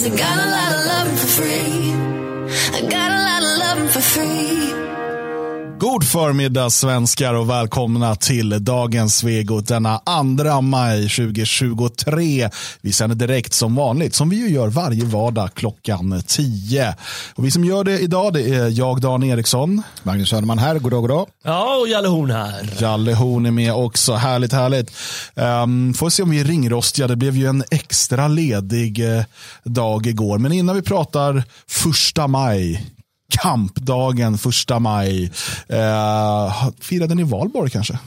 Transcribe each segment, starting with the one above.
Cause I got a lot of love for free. I got a God förmiddag svenskar och välkomna till dagens Svegot denna 2 maj 2023. Vi sänder direkt som vanligt, som vi ju gör varje vardag klockan 10. Och vi som gör det idag det är jag, Dan Eriksson. Magnus Söderman här, goddag, goddag. Ja, och Jalle Horn här. Jalle Horn är med också, härligt, härligt. Um, får se om vi är ringrostiga, det blev ju en extra ledig uh, dag igår. Men innan vi pratar första maj, kampdagen första maj. Eh, firade ni valborg kanske?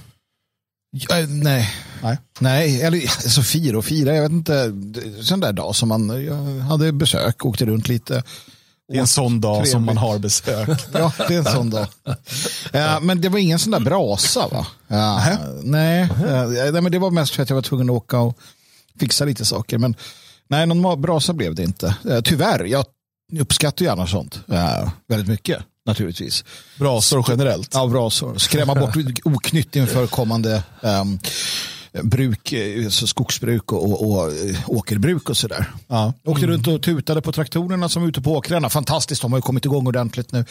Ja, nej. Nej. Nej, eller alltså fira och fira, jag vet inte. Sån där dag som man jag hade besök, åkte runt lite. Det är en sån dag Trevligt. som man har besök. Ja, det är en sån dag. Ja, men det var ingen sån där brasa va? Ja, nej, eh, nej, men det var mest för att jag var tvungen att åka och fixa lite saker. Men nej, någon brasa blev det inte. Eh, Tyvärr, jag uppskattar gärna sånt eh, väldigt mycket naturligtvis. Brasor generellt. Ja, brasor. Skrämma bort oknytt inför kommande um, bruk, eh, så skogsbruk och, och, och eh, åkerbruk och sådär. Ja. Åkte runt och tutade på traktorerna som var ute på åkrarna. Fantastiskt, de har ju kommit igång ordentligt nu.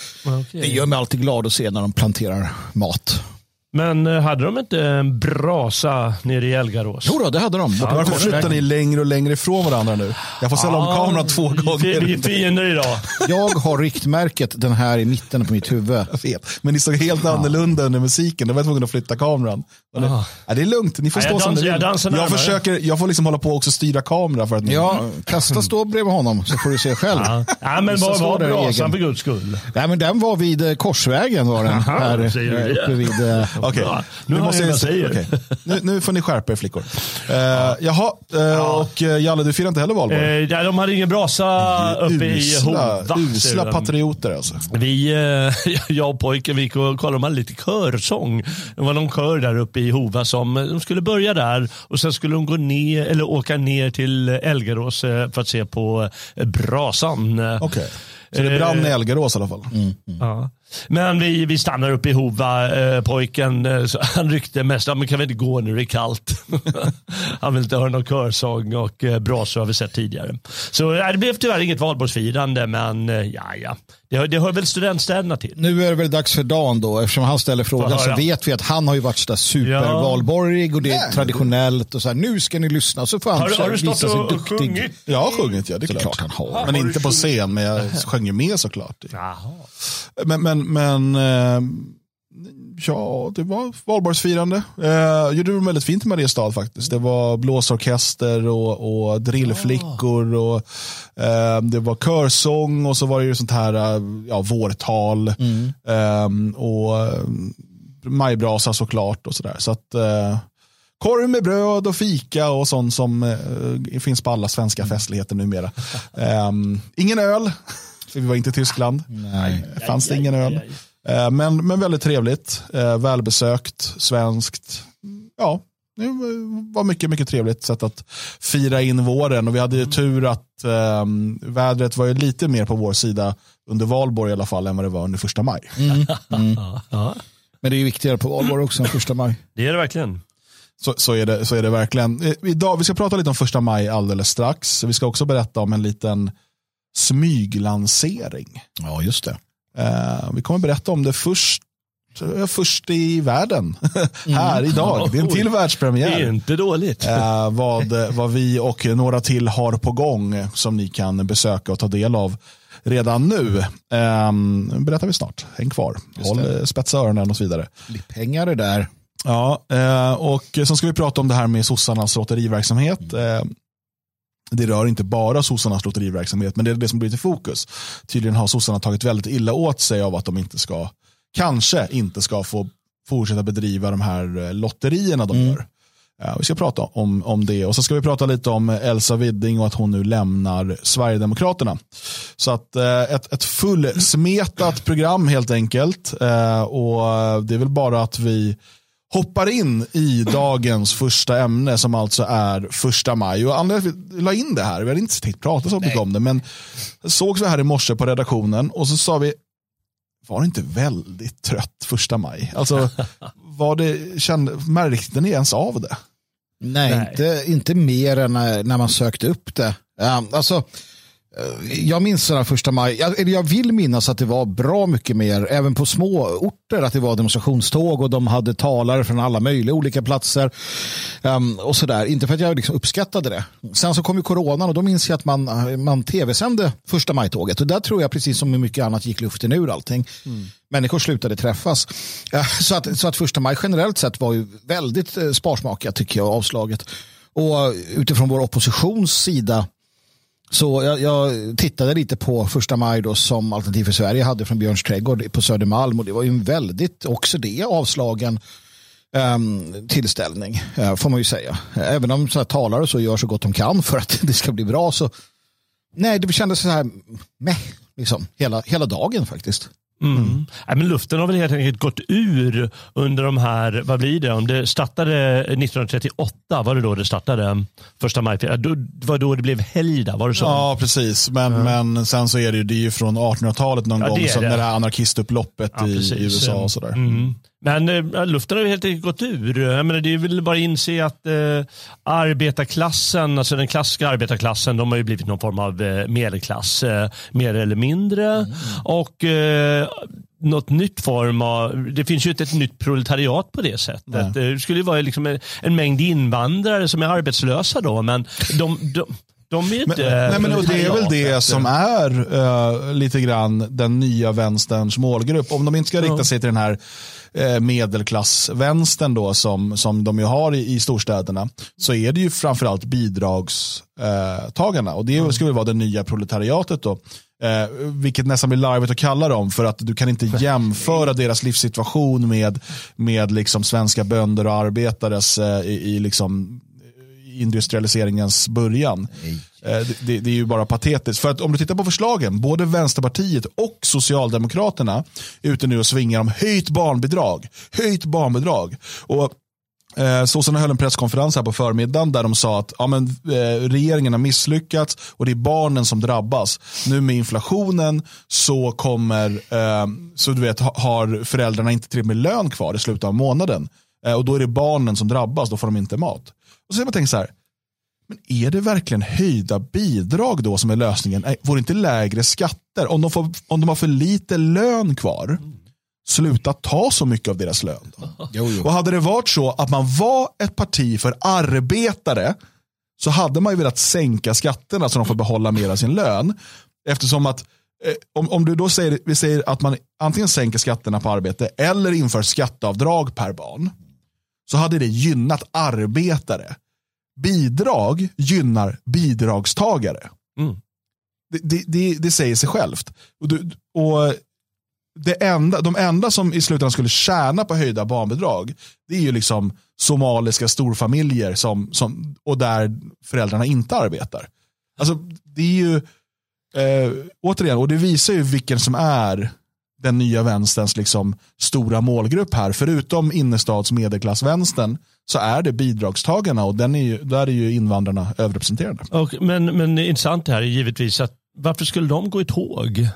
Det gör mig alltid glad att se när de planterar mat. Men eh, hade de inte en brasa nere i Elgarås? Jo då, det hade de. Varför flyttar ni längre och längre ifrån varandra nu? Jag får ställa om kameran två Vi, vi gånger. är fiender idag. Jag har riktmärket den här i mitten på mitt huvud. Jag vet. Men ni såg helt annorlunda under musiken. Då var jag tvungen att flytta kameran. Det, ja, det är lugnt, ni får Ja, stå jag som ni jag vill. Jag, närmare. försöker, jag får liksom hålla på och också styra kamera för att ni... Ja, kasta stå bredvid honom så får du se själv. Ja, ja men var var brasan egen. för guds skull? Nej, men den var vid eh, Korsvägen var den. Aha, här säger du eh, det? uppe vid... Okej, Ja, nu jag vad jag säger. okej. nu, nu får ni skärpa er flickor. Uh, jaha, eh, och eh, Jalle du firar inte heller valborg? Eh, där de hade ingen brasa uppe i usla, Hova. usla patrioter alltså. Vi, eh, jag och pojken, vi gick och kollade, de hade lite körsång. Det var någon kör där uppe i Hova som, de skulle börja där och sen skulle de gå ner, eller åka ner till Elgarås för att se på brasan. Okej. Så det brann i Elgarås i alla fall. Ja. Men vi, vi stannar uppe i Hova. Eh, pojken eh, så han ryckte mest, ja, men kan vi inte gå nu, det är kallt. han vill inte höra någon körsång och eh, brasor har vi sett tidigare. Så eh, det blev tyvärr inget valborgsfirande, men eh, ja, ja. Det, hör- det hör väl studentstäderna till. Nu är det väl dags för Dan då, eftersom han ställer frågan så vet vi att han har ju varit sådär supervalborrig och det är Nej. traditionellt och så här, nu ska ni lyssna så får han Har, du- har du visa stått sig och duktig. sjungit? Jag har sjungit, ja det är klart. klart han har. Men inte på scen, men jag sjöng ju med såklart. Jaha. Men, men, men eh, ja, det var valborgsfirande. Eh, gjorde det väldigt fint i Mariestad faktiskt. Det var blåsorkester och, och drillflickor och eh, det var körsång och så var det ju sånt här eh, ja, vårtal eh, och eh, majbrasa såklart och sådär. Så att eh, Korv med bröd och fika och sånt som eh, finns på alla svenska festligheter numera. Ehm, ingen öl, för vi var inte i Tyskland. Nej. Fanns det ingen öl. Eh, men, men väldigt trevligt, eh, välbesökt, svenskt. Ja, det var mycket, mycket trevligt sätt att fira in våren. Och vi hade ju tur att eh, vädret var ju lite mer på vår sida under valborg i alla fall än vad det var under första maj. Ja, Men det är ju viktigare på valborg också än första maj. det är det verkligen. Så, så, är det, så är det verkligen. Eh, Idag, vi ska prata lite om första maj alldeles strax. Vi ska också berätta om en liten smyglansering. Ja, just det. Eh, vi kommer berätta om det först, eh, först i världen. Här idag. Det är en till Det är världspremiär. inte dåligt. Eh, vad, vad vi och några till har på gång som ni kan besöka och ta del av redan nu. Eh, berättar vi snart. Häng kvar. Håll, eh, spetsa öronen och så vidare. Är där. Ja, eh, och sen ska vi prata om det här med sossarnas lotteriverksamhet. Eh, det rör inte bara sossarnas lotteriverksamhet, men det är det som blir till fokus. Tydligen har sossarna tagit väldigt illa åt sig av att de inte ska, kanske inte ska få fortsätta bedriva de här eh, lotterierna de gör. Eh, vi ska prata om, om det och så ska vi prata lite om Elsa Widding och att hon nu lämnar Sverigedemokraterna. Så att eh, ett, ett fullsmetat program helt enkelt. Eh, och det är väl bara att vi hoppar in i dagens första ämne som alltså är första maj. Och anledningen till att vi la in det här, vi hade inte tänkt prata så mycket om det, men sågs vi här i morse på redaktionen och så sa vi, var det inte väldigt trött första maj? Alltså, var det, kände, märkte ni ens av det? Nej, Nej. Inte, inte mer än när, när man sökte upp det. Ja, alltså, jag minns den första maj, eller jag vill minnas att det var bra mycket mer, även på små orter, att det var demonstrationståg och de hade talare från alla möjliga olika platser. Um, och sådär. Inte för att jag liksom uppskattade det. Sen så kom ju coronan och då minns jag att man, man tv-sände första maj-tåget. Och där tror jag, precis som med mycket annat, gick luften ur allting. Mm. Människor slutade träffas. Så att, så att första maj generellt sett var ju väldigt eh, sparsmakat tycker jag, avslaget. Och utifrån vår oppositions sida så jag, jag, tittade lite på första maj då som Alternativ för Sverige hade från Björns trädgård på Södermalm och det var ju en väldigt, också det avslagen um, tillställning uh, får man ju säga. Även om så här, talare så gör så gott de kan för att det ska bli bra så nej, det kändes så här meh, liksom, hela, hela dagen faktiskt. Mm. Mm. Ja, men luften har väl helt enkelt gått ur under de här, vad blir det, om det startade 1938, var det då det startade? Första maj, det var då det blev helgdag, var det så? Ja, precis. Men, mm. men sen så är det ju, det är ju från 1800-talet någon ja, gång, som det. det här anarkistupploppet ja, i, i, USA och sådär. Mm. Men äh, luften har helt enkelt gått ur. Jag menar, det är väl bara att inse att äh, arbetarklassen, alltså den klassiska arbetarklassen, de har ju blivit någon form av äh, medelklass, äh, mer eller mindre. Mm. Och äh, något nytt form av, det finns ju inte ett nytt proletariat på det sättet. Nej. Det skulle ju vara liksom en, en mängd invandrare som är arbetslösa då, men de, de de är men, nej, men det är väl det som är uh, lite grann den nya vänsterns målgrupp. Om de inte ska rikta sig till den här uh, medelklassvänstern då som, som de ju har i, i storstäderna så är det ju framförallt bidragstagarna och det väl vara det nya proletariatet då. Eh, vilket nästan blir larvigt att kalla dem för att du kan inte jämföra deras livssituation med, med liksom svenska bönder och arbetares eh, i, i liksom industrialiseringens början. Eh, det, det, är ju bara patetiskt. För att om du tittar på förslagen, både Vänsterpartiet och Socialdemokraterna är ute nu och svingar om höjt barnbidrag. Höjt barnbidrag. Och Eh, Sossarna höll en presskonferens här på förmiddagen där de sa att ja, men, eh, regeringen har misslyckats och det är barnen som drabbas. Nu med inflationen så kommer, eh, så du vet, har föräldrarna inte tillräckligt med lön kvar i slutet av månaden. Eh, och då är det barnen som drabbas, då får de inte mat. Och så jag tänkt så här, men är det verkligen höjda bidrag då som är lösningen? Nej, vore inte lägre skatter? Om de, får, om de har för lite lön kvar, sluta ta så mycket av deras lön. Jo, jo. Och hade det varit så att man var ett parti för arbetare så hade man ju velat sänka skatterna så de får behålla mer av sin lön. Eftersom att eh, om, om du då säger, vi säger att man antingen sänker skatterna på arbete eller inför skatteavdrag per barn så hade det gynnat arbetare. Bidrag gynnar bidragstagare. Mm. Det, det, det, det, säger sig självt. Och, du, och det enda, de enda som i slutändan skulle tjäna på höjda barnbidrag det är ju liksom somaliska storfamiljer som, som, och där föräldrarna inte arbetar. Alltså, det är ju, eh, återigen, och det visar ju vilken som är den nya vänsterns liksom stora målgrupp här. Förutom innerstads medelklassvänstern så är det bidragstagarna och den är ju, där är ju invandrarna överrepresenterade. Och, men, men intressant det här är givetvis att varför skulle de gå i tåg?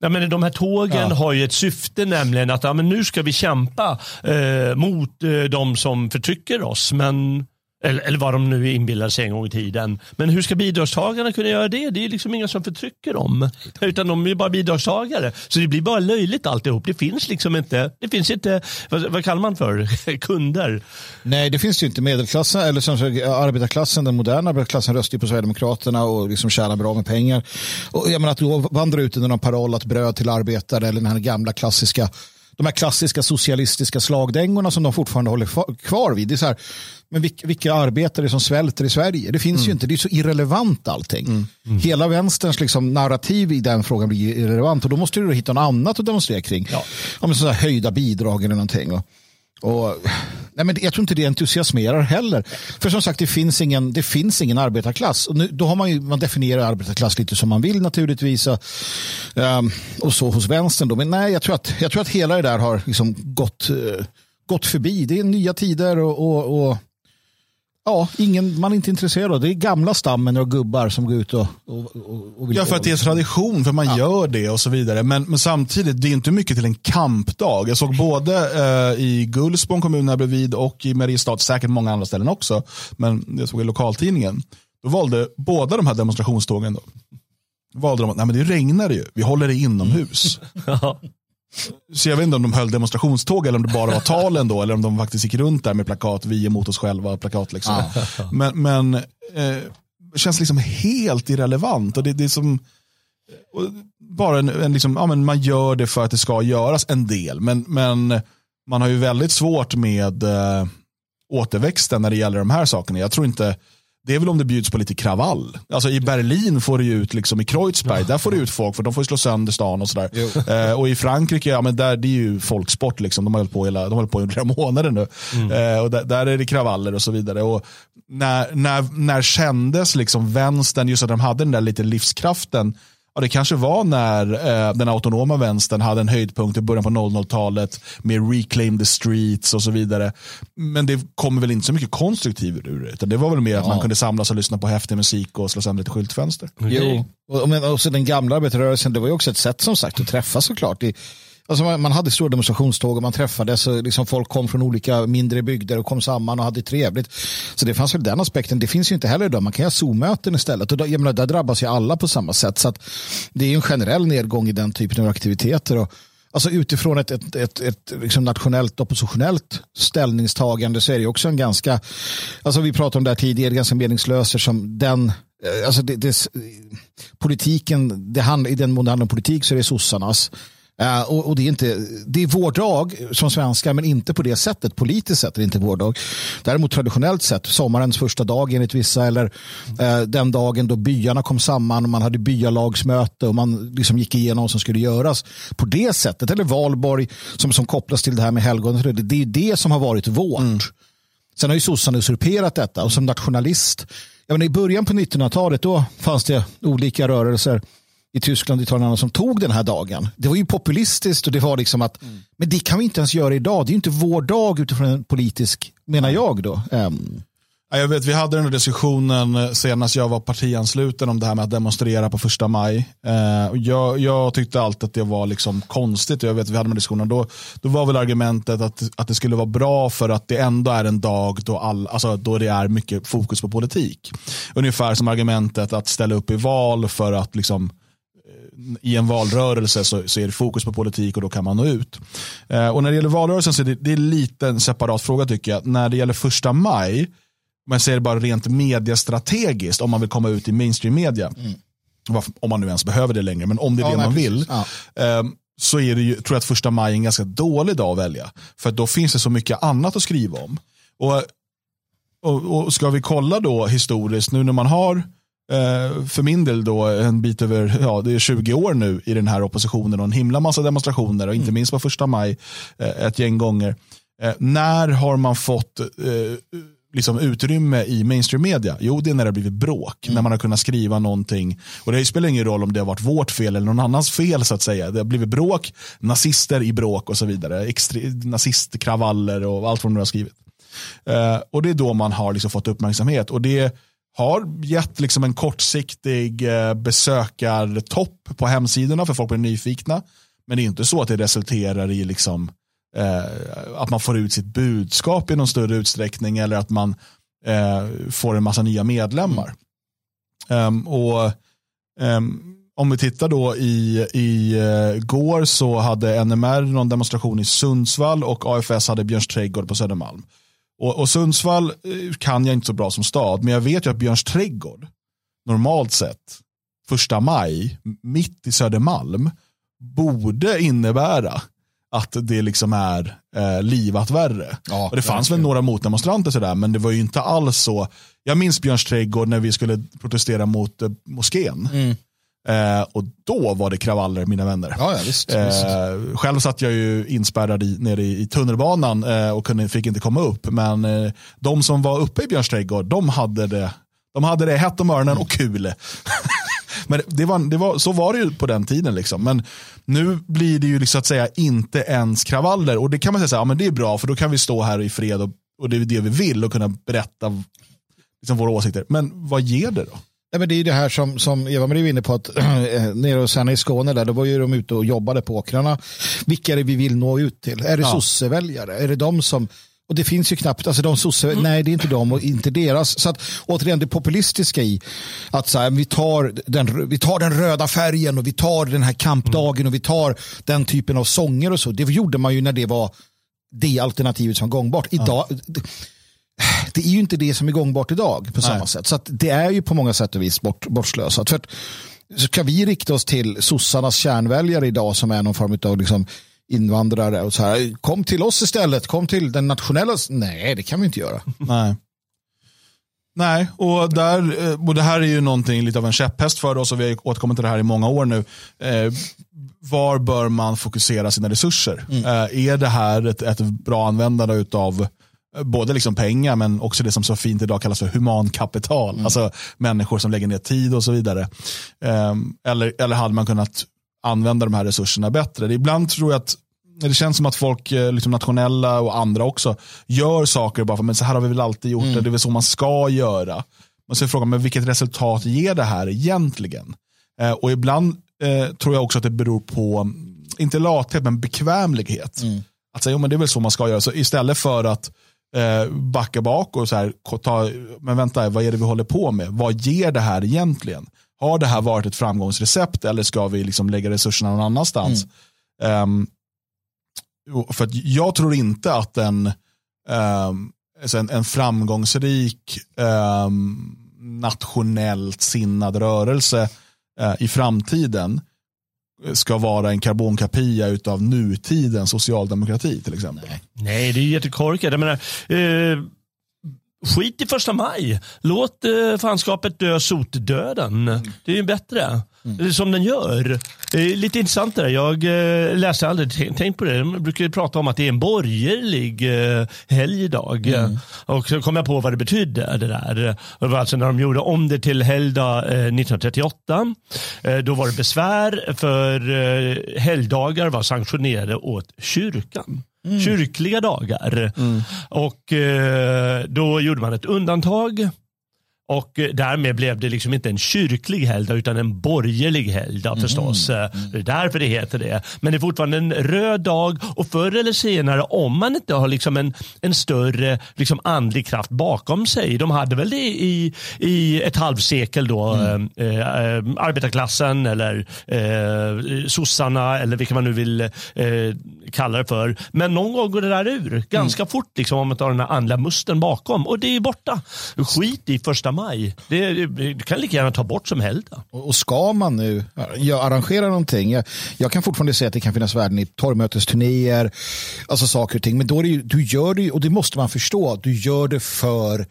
Ja, men de här tågen ja. har ju ett syfte, nämligen att ja, men nu ska vi kämpa eh, mot eh, de som förtrycker oss. Men eller, eller vad de nu inbillar sig en gång i tiden. Men hur ska bidragstagarna kunna göra det? Det är liksom inga som förtrycker dem. Utan de är bara bidragstagare. Så det blir bara löjligt alltihop. Det finns liksom inte, det finns inte, vad, vad kallar man för, kunder? Nej, det finns ju inte. Medelklassen, eller som arbetarklassen, den moderna arbetarklassen röstar ju på Sverigedemokraterna och liksom tjänar bra med pengar. Och jag menar att då vandrar ut under någon paroll att bröd till arbetare eller den här gamla klassiska de här klassiska socialistiska slagdängorna som de fortfarande håller kvar vid. Det är så här, men vilka, vilka arbetare som svälter i Sverige? Det finns mm. ju inte, det är så irrelevant allting. Mm. Mm. Hela vänsterns liksom, narrativ i den frågan blir irrelevant och då måste du hitta något annat att demonstrera kring. Ja. Om så höjda bidrag eller någonting. Och, och, nej men jag tror inte det entusiasmerar heller. För som sagt, det finns ingen, det finns ingen arbetarklass. Och nu, då har man, ju, man definierar arbetarklass lite som man vill naturligtvis. Och, um, och så hos vänstern. Då. Men nej, jag tror, att, jag tror att hela det där har liksom gått, uh, gått förbi. Det är nya tider och, och, och Ja, ingen, man är inte intresserad av det. är gamla stammen och gubbar som går ut och, och, och vill Ja, för att det är tradition, för man ja. gör det och så vidare. Men, men, samtidigt, det är inte mycket till en kampdag. Jag såg både eh, i Gullspång kommun här bredvid och i Mariestad, säkert många andra ställen också. Men jag såg i lokaltidningen. Då valde båda de här demonstrationstågen då, valde de att nej, men det regnar ju, vi håller det inomhus. Så jag vet inte om de höll demonstrationståg eller om det bara var talen då, eller om de faktiskt gick runt där med plakat, vi är emot oss själva, plakat liksom. Men, men eh, känns liksom helt irrelevant. Och det, det är som, bara en, en liksom, ja, men man gör det för att det ska göras en del, men, men man har ju väldigt svårt med eh, återväxten när det gäller de här sakerna. Jag tror inte, det är väl om det bjuds på lite kravall. Alltså i Berlin får du ut, liksom i Kreuzberg, där får du ut folk för de får slå sönder stan och sådär. Eh, och i Frankrike, ja men där det är ju folksport liksom. De har hållit på, hela, de har hållit på i flera månader nu. Eh, och där, där är det kravaller och så vidare. Och när, när, när kändes liksom vänstern, just att de hade den där lite livskraften, Ja, det kanske var när eh, den autonoma vänstern hade en höjdpunkt i början på 00-talet med Reclaim the Streets och så vidare. Men det kommer väl inte så mycket konstruktivt ur det. Utan det var väl mer att man kunde samlas och lyssna på häftig musik och slå sönder lite skyltfönster. Jo, och, men också den gamla arbetarrörelsen, det var ju också ett sätt som sagt att träffas såklart. I, alltså man, man hade stora demonstrationståg och man träffades och liksom folk kom från olika mindre bygder och kom samman och hade trevligt. Så det fanns väl den aspekten. Det finns ju inte heller idag. Man kan göra ha Zoom-möten istället och då, jag menar, där drabbas ju alla på samma sätt. Så att det är en generell nedgång i den typen av aktiviteter. Och, Alltså utifrån ett, ett, ett, ett liksom nationellt oppositionellt ställningstagande så är det också en ganska, alltså vi pratade om det här tidigare, ganska meningslöst som den, eh, alltså det, det, politiken, det hand, i den mån det handlar om politik så är det sossarnas. Uh, och, och, det, är inte, det är vår dag som svenskar, men inte på det sättet. Politiskt sett är det inte vår dag. Däremot traditionellt sett, sommarens första dag enligt vissa, eller uh, den dagen då byarna kom samman och man hade byalagsmöte och man liksom gick igenom vad som skulle göras. På det sättet, eller valborg som, som kopplas till det här med helgon. Det, det är det som har varit vårt. Mm. Sen har ju sossarna usurperat detta och som nationalist, jag menar, i början på 1900-talet då fanns det olika rörelser i Tyskland, Italien som tog den här dagen. Det var ju populistiskt och det var liksom att, mm. men det kan vi inte ens göra idag. Det är inte vår dag utifrån en politisk, menar jag då. Um. Jag vet, vi hade den här diskussionen senast jag var partiansluten om det här med att demonstrera på första maj. jag, jag tyckte alltid att det var liksom konstigt. Jag vet, vi hade den diskussionen. Då, då var väl argumentet att, att det skulle vara bra för att det ändå är en dag då, all, alltså då det är mycket fokus på politik. Ungefär som argumentet att ställa upp i val för att liksom i en valrörelse så, så, är det fokus på politik och då kan man nå ut. Eh, och när det gäller valrörelsen så är det, det är lite en separat fråga tycker jag. När det gäller första maj, om jag säger bara rent mediestrategiskt, om man vill komma ut i mainstream media, mm. om man nu ens behöver det längre, men om det är ja, det man vill, ja. eh, så är det ju, tror jag att första maj är en ganska dålig dag att välja. För då finns det så mycket annat att skriva om. Och, och, och ska vi kolla då historiskt, nu när man har för min del då en bit över, ja det är 20 år nu i den här oppositionen och en himla massa demonstrationer och inte mm. minst på första maj eh, ett gäng gånger. Eh, när har man fått liksom utrymme i mainstream media? Jo, det är när det har blivit bråk. Mm. När man har kunnat skriva någonting. Och det spelar ingen roll om det har varit vårt fel eller någon annans fel så att säga. Det har blivit bråk, nazister i bråk och så vidare. Extre- nazistkravaller och allt vad de nu har skrivit. Och det är då man har liksom fått uppmärksamhet. Och det har gett liksom en kortsiktig eh, besökartopp på hemsidorna för folk blir nyfikna. Men det är inte så att det resulterar i liksom, eh, att man får ut sitt budskap i någon större utsträckning eller att man eh, får en massa nya medlemmar. Mm. Um, och um, Om vi tittar då i, i uh, går så hade NMR någon demonstration i Sundsvall och AFS hade Björns trädgård på Södermalm. Och, och Sundsvall eh, kan jag inte så bra som stad, men jag vet ju att Björns trädgård, normalt sett, första maj, mitt i Södermalm, borde innebära att det liksom är eh, livat värre. Ja, och det fanns väl några motdemonstranter sådär, men det var ju inte alls så. Jag minns Björns trädgård när vi skulle protestera mot eh, moskén. Mm. Eh, och då var det kravaller mina vänner. Ja, ja, visst, eh, visst. Själv satt jag ju inspärrad i, nere i, i tunnelbanan eh, och kunde, fick inte komma upp. Men eh, de som var uppe i Björns trädgård, de hade det, de hade det hett om öronen och kul. men det var, det var, så var det ju på den tiden. Liksom. Men nu blir det ju liksom, att säga inte ens kravaller. Och det kan man säga, så här, ja, men det är bra för då kan vi stå här i fred och, och det är det vi vill och kunna berätta liksom, våra åsikter. Men vad ger det då? Nej, men det är det här som, som Eva-Marie var inne på, att eh, nere hos henne i Skåne, där, då var ju de ute och jobbade på åkrarna. Vilka är det vi vill nå ut till? Är det ja. sosseväljare? Är det de som Och det finns ju knappt, alltså de sosse, nej det är inte de och inte deras. Så att återigen det populistiska i att så här, vi, tar den, vi tar den röda färgen och vi tar den här kampdagen och vi tar den typen av sånger och så. Det gjorde man ju när det var det alternativet som var gångbart. Idag, det, det är ju inte det som är gångbart idag på samma Nej. sätt. Så det är ju på många sätt och vis bort, bortslösat. För att, så kan vi rikta oss till sossarnas kärnväljare idag som är någon form av liksom invandrare och så här, kom till oss istället, kom till den nationella. Nej, det kan vi inte göra. Nej. Nej, och, där, eh, och det här är ju någonting lite av en käpphäst för oss och vi har återkommit till det här i många år nu. Eh, var bör man fokusera sina resurser? Eh, är det här ett, ett bra användande av både liksom pengar men också det som så fint idag kallas för humankapital. Alltså människor som lägger ner tid och så vidare. Eh, eller, eller hade man kunnat använda de här resurserna bättre? Ibland tror jag att det känns som att folk, eh, liksom nationella och andra också, gör saker bara för men så här har vi väl alltid gjort det, det är väl så man ska göra. Men så är frågan, men vilket resultat ger det här egentligen? Eh, och ibland eh, tror jag också att det beror på, inte lathet, men bekvämlighet. Att säga, jo, men det är väl så man ska göra. Så istället för att eh, backa bak och så här, ta, men vänta, vad är det vi håller på med? Vad ger det här egentligen? Har det här varit ett framgångsrecept eller ska vi liksom lägga resurserna någon annanstans? Ehm, Jo, för jag tror inte att en, ehm, alltså en, en framgångsrik um, nationellt sinnad rörelse eh, i framtiden ska vara en karbonkopia utav nutidens socialdemokrati till exempel. Nej, det är jättekorkat. Jag menar, eh, skit i första maj. Låt eh, fanskapet dö sotdöden. Det är ju bättre. Är Som den gör. Det är lite intressant det där. Jag eh, läste aldrig tänkt på det. De brukar prata om att det är en borgerlig eh, helg idag. Och så kom jag på vad det betydde. Det där. Det var alltså när de gjorde om det till helgdag eh, 1938. Eh, då var det besvär för helgdagar var sanktionerade åt kyrkan. Kyrkliga dagar. Och eh, då gjorde man ett undantag. Och eh, därmed blev det liksom inte en kyrklig helgdag utan en borgerlig helgdag förstås. Eh, Det är därför det heter det. Men det är fortfarande en röd dag och förr eller senare om man inte har liksom en, en större liksom andlig kraft bakom sig. De hade väl det i, i ett halvsekel då. Eh, eh, arbetarklassen eller eh, sossarna eller vilka man nu vill eh, kalla det för. Men någon gång går det där ur. Ganska fort liksom om man tar den här andliga musten bakom. Och det är borta. Skit i första maj. Det, det, det kan lika gärna ta bort som helgdag. Och och ska man nu jag arrangera någonting, jag, jag kan fortfarande säga att det kan finnas värden i torgmötesturnéer, alltså saker och ting, men då är det ju, du gör det ju, och det måste man förstå, du gör det för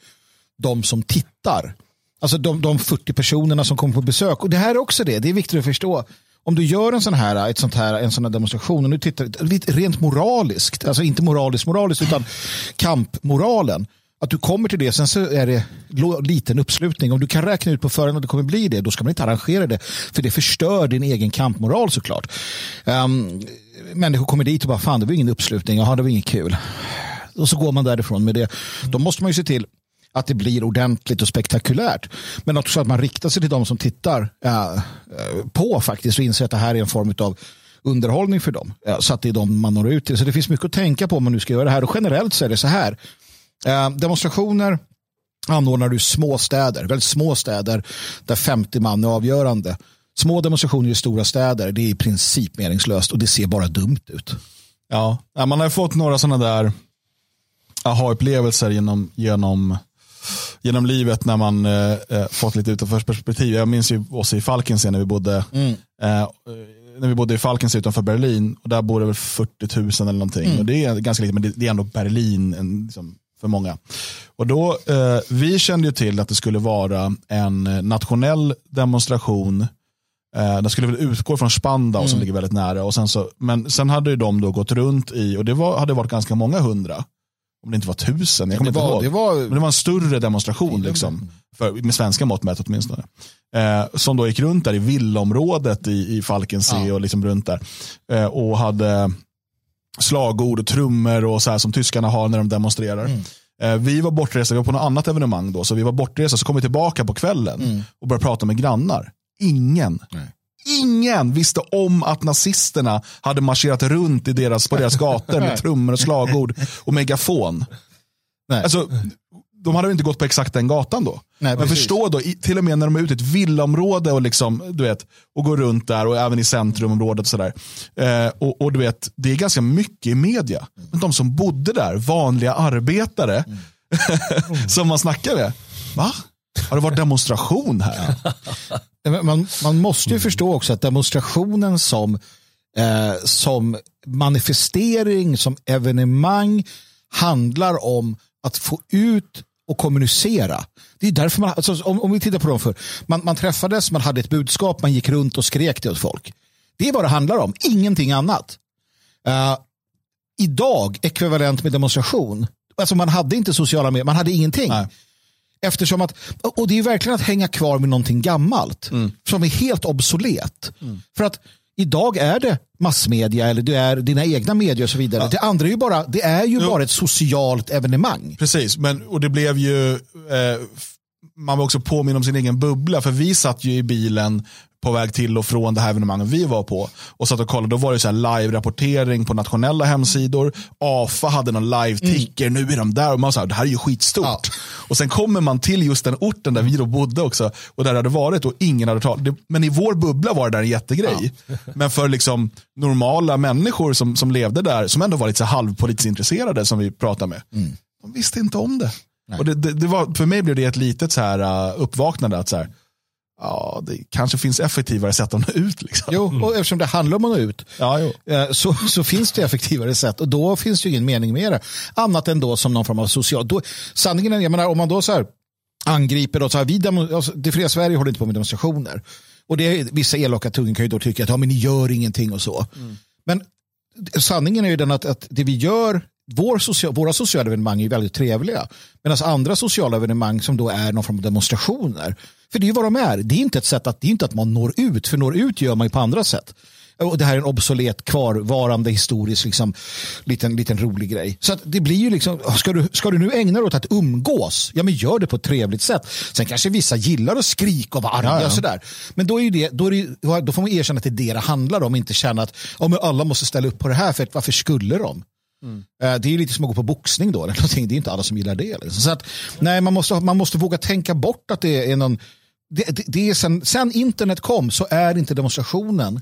de som tittar. Alltså de, de 40 personerna som kommer på besök. Och det här är också det, det är viktigt att förstå. Om du gör en sån här, ett sånt här, en sån här demonstration och nu tittar rent moraliskt, alltså inte moraliskt moraliskt utan kampmoralen. Att du kommer till det, sen så är det liten uppslutning. Om du kan räkna ut på förhand att det kommer bli det, då ska man inte arrangera det. För det förstör din egen kampmoral såklart. Um, människor kommer dit och bara, fan det var ingen uppslutning, jaha det var inget kul. Och så går man därifrån med det. Då måste man ju se till att det blir ordentligt och spektakulärt. Men också att man riktar sig till de som tittar uh, på faktiskt och inser att det här är en form av underhållning för dem. Uh, så att det är de man når ut till. Så det finns mycket att tänka på om man nu ska göra det här. Och generellt så är det så här. Eh, demonstrationer anordnar du små städer, väldigt små städer där 50 man är avgörande. Små demonstrationer i stora städer, det är i princip meningslöst och det ser bara dumt ut. Ja, man har fått några sådana där aha-upplevelser genom, genom, genom livet när man eh, eh, fått lite utanför perspektiv. Jag minns ju oss i Falkensee när vi bodde eh, när vi bodde i Falkensee utanför Berlin och där bor det väl 40 000 eller någonting. Och det är ganska lite, men det är ändå Berlin en, liksom, för många. Och då, eh, vi kände ju till att det skulle vara en nationell demonstration Eh, den skulle väl utgå från Spandau som ligger väldigt nära. Och sen så, men sen hade ju de då gått runt i, och det var, hade varit ganska många hundra. Om det inte var tusen, jag kommer Det inte var- ihåg. det var- Men det var en större demonstration, liksom, för, med svenska mått mätt åtminstone. Eh, som då gick runt där i villaområdet i, i Falkensee och liksom runt där. Eh, och hade slagord och trummor och så här som tyskarna har när de demonstrerar. Eh, Vi var bortresta, vi var på något annat evenemang då, så vi var bortresta, så kom vi tillbaka på kvällen och började prata med grannar. Ingen, ingen visste om att nazisterna hade marscherat runt i deras, på deras gator med trummor och slagord och megafon. Nej. Alltså, de hade inte gått på exakt den gatan då. Nej, Men förstå då, till och med när de är ute i ett villaområde och, liksom, du vet, och går runt där och även i centrumområdet. Och sådär. Eh, och, och du vet, det är ganska mycket i media. Men de som bodde där, vanliga arbetare, som man snackar med. Va? Har det varit demonstration här? Man, man måste ju förstå också att demonstrationen som, eh, som manifestering, som evenemang handlar om att få ut och kommunicera. Det är därför man, alltså, om, om vi tittar på dem för, man, man träffades, man hade ett budskap, man gick runt och skrek åt folk. Det är vad det handlar om, ingenting annat. Eh, idag, ekvivalent med demonstration, alltså man hade inte sociala medier, man hade ingenting. Nej. Eftersom att, och det är verkligen att hänga kvar med någonting gammalt Mm. som är helt obsolet. För att idag är det massmedia eller det är dina egna medier och så vidare. Det andra är ju bara, det är ju bara ett socialt evenemang. Precis, men, och det blev ju, eh, man var också påminn om sin egen bubbla, för vi satt ju i bilen på väg till och från det här evenemanget vi var på och satt och kollade. Då var det så live-rapportering på nationella hemsidor. AFA hade någon live-ticker, nu är de där. Och man sa, det här är ju skitstort. Ja. Och sen kommer man till just den orten där vi då bodde också och där det hade varit och ingen hade talat. Men i vår bubbla var det där en jättegrej. Men för liksom normala människor som, som levde där, som ändå var lite så halvpolitiskt intresserade som vi pratade med, de visste inte om det. Och det, det, det var, för mig blev det ett litet så här, uh, uppvaknande att så här, ja, det kanske finns effektivare sätt att nå ut. Liksom. Jo, och eftersom det handlar om att nå ut Ja, eh, så, så finns det effektivare sätt och då finns det ju ingen mening med det. Annat än då som någon form av social... Då, sanningen är, jag menar, om man då så här angriper, då, så här, vi demo, alltså, det fria Sverige håller inte på med demonstrationer. Och det är, vissa elaka tungor kan ju då tycka att ja, men ni gör ingenting och så. Men sanningen är ju den att, att det vi gör, vår social, våra sociala evenemang är väldigt trevliga. Medan andra sociala evenemang som då är någon form av demonstrationer. För det är ju vad de är. Det är inte ett sätt att, det är inte att man når ut, för når ut gör man ju på andra sätt. Och det här är en obsolet, kvarvarande historisk liksom, liten, liten rolig grej. Så det blir ju liksom, ska du, ska du nu ägna dig åt att umgås, ja men gör det på ett trevligt sätt. Sen kanske vissa gillar att skrika och vara arga Ja, ja. och sådär. Men då, är ju det, då, är det, då får man erkänna att det är det det handlar om, inte känna att ja, men alla måste ställa upp på det här, för att, varför skulle de? Eh, Det är lite som att gå på boxning då. Eller någonting. Det är inte alla som gillar det. Liksom. Så att, nej, man, måste, man måste våga tänka bort att det är någon... Det, det, det är sen, sen internet kom så är inte demonstrationen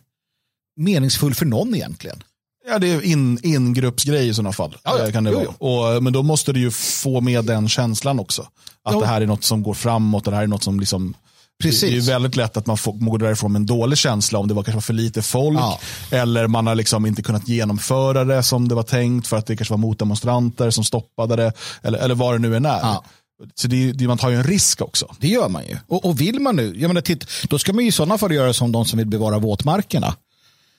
meningsfull för någon egentligen. Ja, det är in, ingruppsgrej i sådana fall. Ja, ja. Eh, Kan det Jo, vara. Och, men då måste du ju få med den känslan också. Att Jo. det här är något som går framåt, det här är något som liksom Precis. Det är väldigt lätt att man får, går därifrån med en dålig känsla om det var kanske var för lite folk. Ja. Eller man har liksom inte kunnat genomföra det som det var tänkt för att det kanske var motdemonstranter som stoppade det. Eller, eller vad det nu än är. Ja. Så det, det, man tar ju en risk också. Det gör man ju. Och, och vill man nu, jag menar, titt, då ska man ju i sådana fall göra som de som vill bevara våtmarkerna.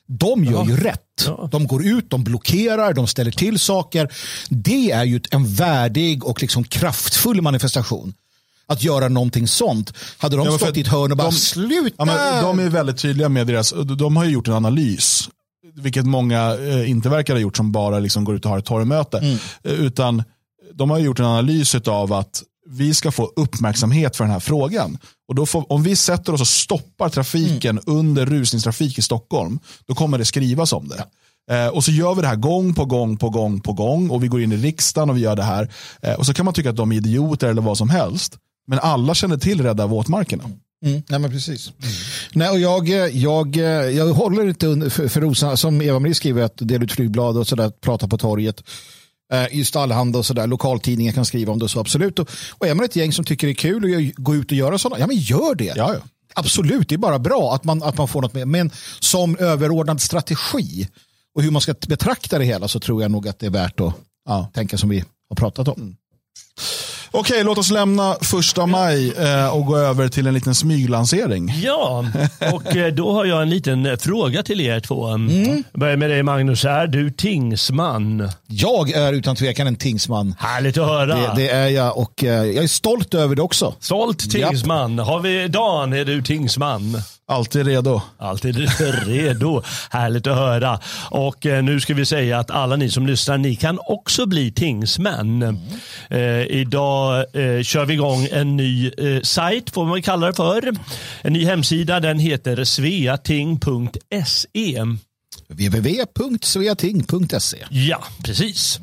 De gör ju rätt. De går ut, de blockerar, de ställer till saker. Det är ju en värdig och liksom kraftfull manifestation. Att göra någonting sånt. Hade de Ja, stått i ett hörn och bara de- sluta. Ja, men de är väldigt tydliga med deras, de har ju gjort en analys. Vilket många eh, inte verkar ha gjort som bara liksom går ut och har ett torgmöte. Mm. Eh, Utan de har gjort en analys av att vi ska få uppmärksamhet för den här frågan. Och då får, om vi sätter oss och stoppar trafiken Mm. under rusningstrafik i Stockholm, då kommer det skrivas om det. Eh, och så gör vi det här gång på gång på gång på gång och vi går in i riksdagen och vi gör det här. Eh, och så kan man tycka att de är idioter eller vad som helst. Men alla känner till Rädda våtmarkerna. Mm, nej men precis. Nej, och jag, jag, jag håller inte under- för, för Rosa, som Eva-Marie skriver, att dela ut flygblad och sådär, prata på torget. Eh, Just allehanda och sådär, lokaltidningar kan skriva om det så absolut. Och, och är man ett gäng som tycker det är kul att gå ut och göra sådana, ja men gör det. Ja, ja. Absolut, det är bara bra att man, att man får något med. Men som överordnad strategi och hur man ska betrakta det hela så tror jag nog att det är värt att Ja. tänka som vi har pratat om. Okej, låt oss lämna första maj eh, och gå över till en liten smyglansering. Ja, och eh, då har jag en liten eh, fråga till er två. Mm. Börjar med dig Magnus. Är du tingsman? Jag är utan tvekan en tingsman. Härligt att höra. Det, det är jag och jag är stolt över det också. Stolt tingsman. Har vi Dan, är du tingsman? Alltid redo. Alltid redo. Härligt att höra. Och eh, nu ska vi säga att alla ni som lyssnar, ni kan också bli tingsmän. Eh, idag eh, kör vi igång en ny eh, sajt, får man kalla det för. En ny hemsida, den heter sveating.se www.sveating.se. Ja, precis.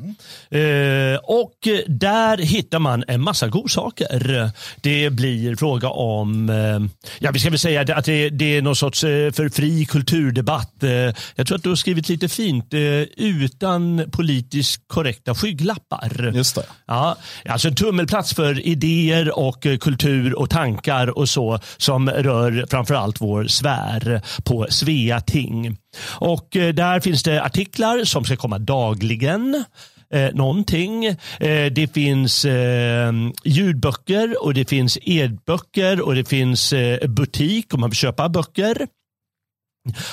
Eh, och där hittar man en massa godsaker. Det blir fråga om, eh, ja vi ska väl säga att det, det är någon sorts eh, för fri kulturdebatt. Eh, jag tror att du har skrivit lite fint, eh, utan politiskt korrekta skygglappar. Just det. Ja, alltså en tummelplats för idéer och eh, kultur och tankar och så som rör framförallt vår sfär på Svea ting. Och eh, där finns det artiklar som ska komma dagligen. Eh, någonting. Eh, det finns eh, ljudböcker och det finns e-böcker och det finns eh, butik om man vill köpa böcker.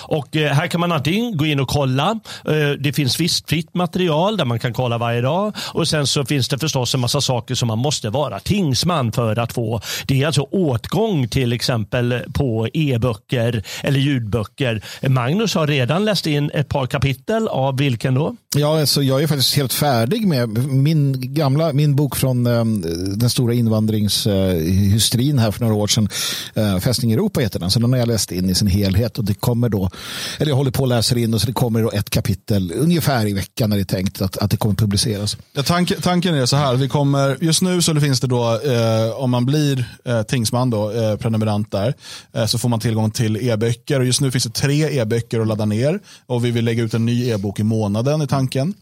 Och eh, här kan man antingen gå in och kolla. Eh, det finns visst fritt material där man kan kolla varje dag. Och sen så finns det förstås en massa saker som man måste vara tingsman för att få. Det är alltså åtgång till exempel på e-böcker eller ljudböcker. Magnus har redan läst in ett par kapitel av vilken då? Ja, alltså jag är faktiskt helt färdig med min gamla min bok från eh, den stora invandringshysterin här för några år sedan. Fästning Europa heter den. Så den har jag läst in i sin helhet och det kommer då, eller jag håller på att läsa in och så det kommer då ett kapitel ungefär i veckan när det är tänkt att, att det kommer publiceras. Ja, tank, tanken är så här, vi kommer, just nu så finns det då, eh, om man blir eh, tingsman, då, eh, prenumerant där, eh, så får man tillgång till e-böcker. Och just nu finns det tre e-böcker att ladda ner och vi vill lägga ut en ny e-bok i månaden i tanken.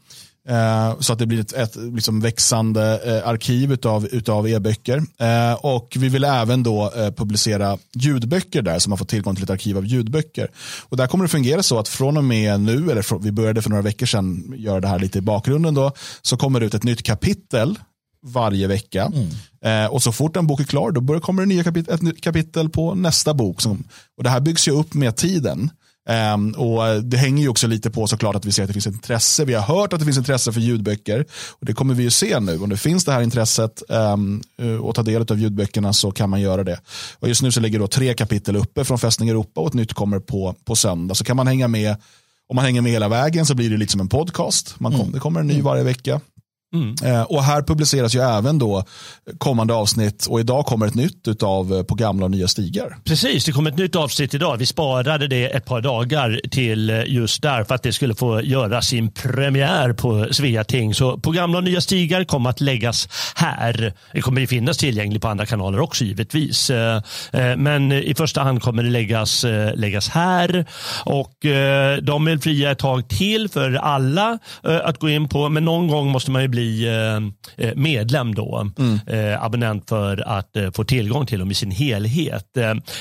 Eh, så att det blir ett, ett liksom växande eh, arkiv utav, utav e-böcker. Eh, och vi vill även då publicera ljudböcker där så man får tillgång till ett arkiv av ljudböcker. Och där kommer det fungera så att från och med nu, eller från, vi började för några veckor sedan göra det här lite i bakgrunden då, så kommer det ut ett nytt kapitel varje vecka. Eh, och så fort en bok är klar, då börjar, kommer det nya kapit ett nytt kapitel på nästa bok. Som, och det här byggs ju upp med tiden. Ehm, och Det hänger ju också lite på såklart att vi ser att det finns intresse. Vi har hört att det finns intresse för ljudböcker. Och Det kommer vi ju se nu. Om det finns det här intresset um, och ta del av ljudböckerna så kan man göra det. Och Just nu så ligger då tre kapitel uppe från Fästning Europa och ett nytt kommer på, på söndag. Så kan man hänga med. Om man hänger med hela vägen så blir det lite som en podcast. Man kom, Det kommer en ny varje vecka. Eh, och här publiceras ju även då kommande avsnitt och idag kommer ett nytt utav eh, På gamla och nya stigar. Precis, det kom ett nytt avsnitt idag. Vi sparade det ett par dagar till eh, just där för att det skulle få göra sin premiär på Sveating. Så på gamla och nya stigar kommer att läggas här. Det kommer ju finnas tillgängligt på andra kanaler också givetvis. Men i första hand kommer det läggas, läggas här. Och de är fria ett tag till för alla att gå in på. Men någon gång måste man ju bli eh, eh, medlem då. Eh, abonnent för att få tillgång till dem i sin helhet.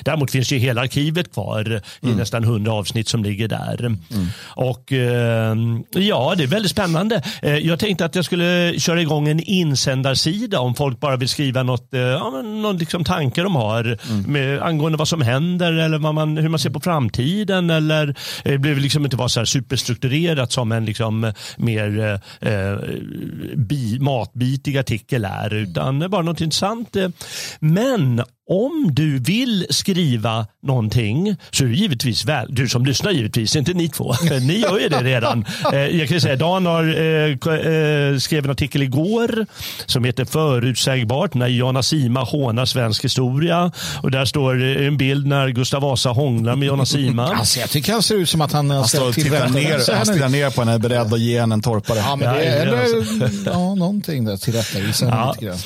Däremot finns ju hela arkivet kvar i nästan hundra avsnitt som ligger där. Och eh, ja, det är väldigt spännande. Jag tänkte att jag skulle köra igång en insändarsida om folk bara vill skriva något, ja, någon liksom tanke de har med, angående vad som händer eller vad man, hur man ser på framtiden. Eller det behöver liksom inte vara så superstrukturerat som en liksom mer eh, bi, matbitig artikel är utan bara något intressant. Eh, men om du vill skriva någonting så är du givetvis väl, du som lyssnar givetvis, inte ni två. Ni gör ju det redan. Eh, Jag kan säga Dan har eh, eh, skrev en artikel igår som heter Förutsägbart när Jana Sima hånar svensk historia. Och där står eh, en bild när Gustav Vasa hånglar med Jana Sima. Alltså, jag tycker han ser ut som att han Han står tittar ner, han stirrar ner på henne, är beredd att ge henne en torpare. Ja, men det eller, ja, någonting där tillrättavisa Ja. lite grann.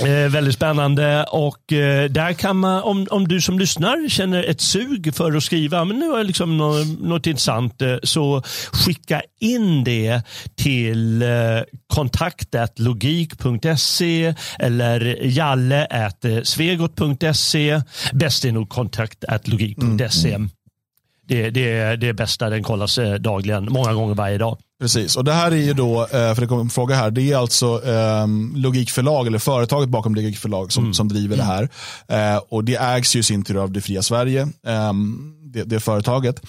Eh, väldigt spännande och eh, där kan man, om, om du som lyssnar känner ett sug för att skriva, men nu har jag liksom något, något intressant, eh, så skicka in det till eh, kontaktatlogik.se eller jalle.svegot.se. Bäst är nog kontaktatlogik.se. Det, det, är det bästa, den kollas eh, dagligen, många gånger varje dag. Precis, och det här är ju då, eh, för det kommer en fråga här, det är alltså um, Logikförlag, eller företaget bakom Logikförlag som, som driver det här. Eh, och det ägs ju i sin tur av det fria Sverige, ehm, det, det företaget.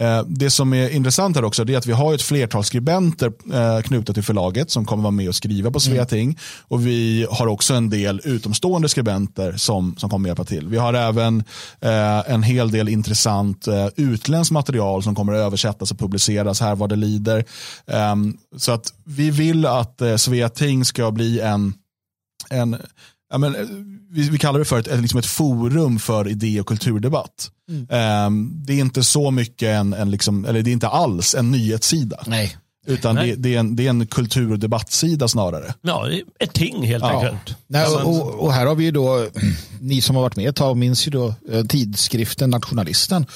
Eh, Det som är intressant här också är att vi har ett flertal skribenter eh, knutna till förlaget som kommer vara med och skriva på Sveating. Och vi har också en del utomstående skribenter som, som kommer hjälpa till. Vi har även eh, en hel del intressant eh, utländskt material som kommer att översättas och publiceras här vad det lider. Ehm, så att vi vill att eh, Sveating ska bli en en, ja, men, vi, vi kallar det för ett, liksom ett forum för idé och kulturdebatt. Ehm, det är inte så mycket en, en liksom, eller det är inte alls en nyhetssida. Nej. Utan Nej. det, det, är en, det är en kultur och debattsida snarare. Ja, ett ting helt enkelt. Nej, och, och här har vi ju då, ni som har varit med ett tag minns ju då eh, tidskriften Nationalisten.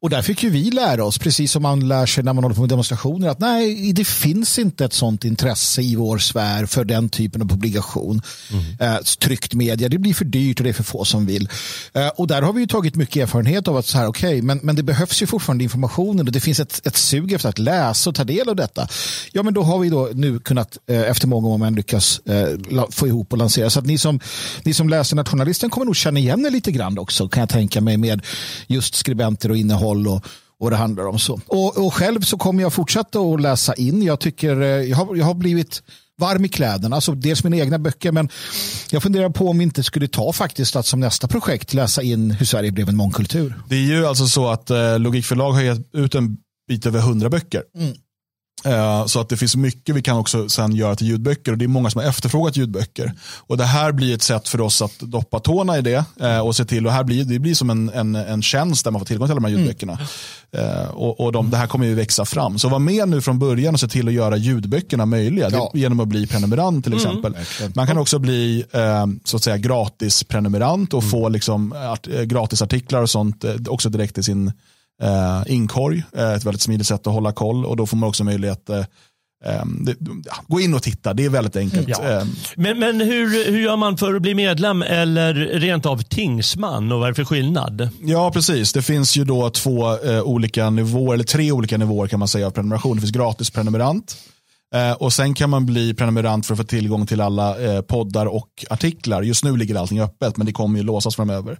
Och där fick ju vi lära oss, precis som man lär sig när man håller på med demonstrationer, att nej, det finns inte ett sånt intresse i vår sfär för den typen av publikation. Eh, tryckt media, det blir för dyrt och det är för få som vill. Eh, och där har vi ju tagit mycket erfarenhet av att så här, okej, men, men det behövs ju fortfarande informationen och det finns ett, ett sug efter att läsa och ta del av detta. Ja, men då har vi då nu kunnat eh, efter många år lyckas eh, få ihop och lansera. Så att ni som, ni som läser Nationalisten kommer nog känna igen er lite grann också, kan jag tänka mig, med just skribenter och innehåll och, och det handlar om så. Och, och själv så kommer jag fortsätta att läsa in. Jag tycker eh, jag har, jag har blivit varm i kläderna, alltså dels mina egna böcker, men jag funderar på om vi inte skulle ta faktiskt att som nästa projekt läsa in hur Sverige blev en mångkultur. Det är ju alltså så att eh, Logikförlag har gett ut en bit över 100 böcker. Eh, så att det finns mycket vi kan också sen göra till ljudböcker och det är många som har efterfrågat ljudböcker. Och det här blir ett sätt för oss att doppa tårna i det eh, och se till, och här blir, det blir som en, en, en tjänst där man får tillgång till alla de här ljudböckerna. Eh, och och de, det här kommer ju växa fram. Så var med nu från början och se till att göra ljudböckerna möjliga Ja. genom att bli prenumerant till exempel. Man kan också bli eh, så att säga gratis prenumerant och få liksom, art, eh, gratisartiklar och sånt eh, också direkt till sin eh, inkorg. Eh, ett väldigt smidigt sätt att hålla koll och då får man också möjlighet det, ja, gå in och titta, det är väldigt enkelt. Ja. Eh, Men, men hur, hur gör man för att bli medlem eller rent av tingsman och vad är det för skillnad? Ja, precis. Det finns ju då två eh, olika nivåer, eller tre olika nivåer kan man säga av prenumeration. Det finns gratis prenumerant. Eh, och sen kan man bli prenumerant för att få tillgång till alla eh, poddar och artiklar. Just nu ligger allting öppet, men det kommer ju låsas framöver.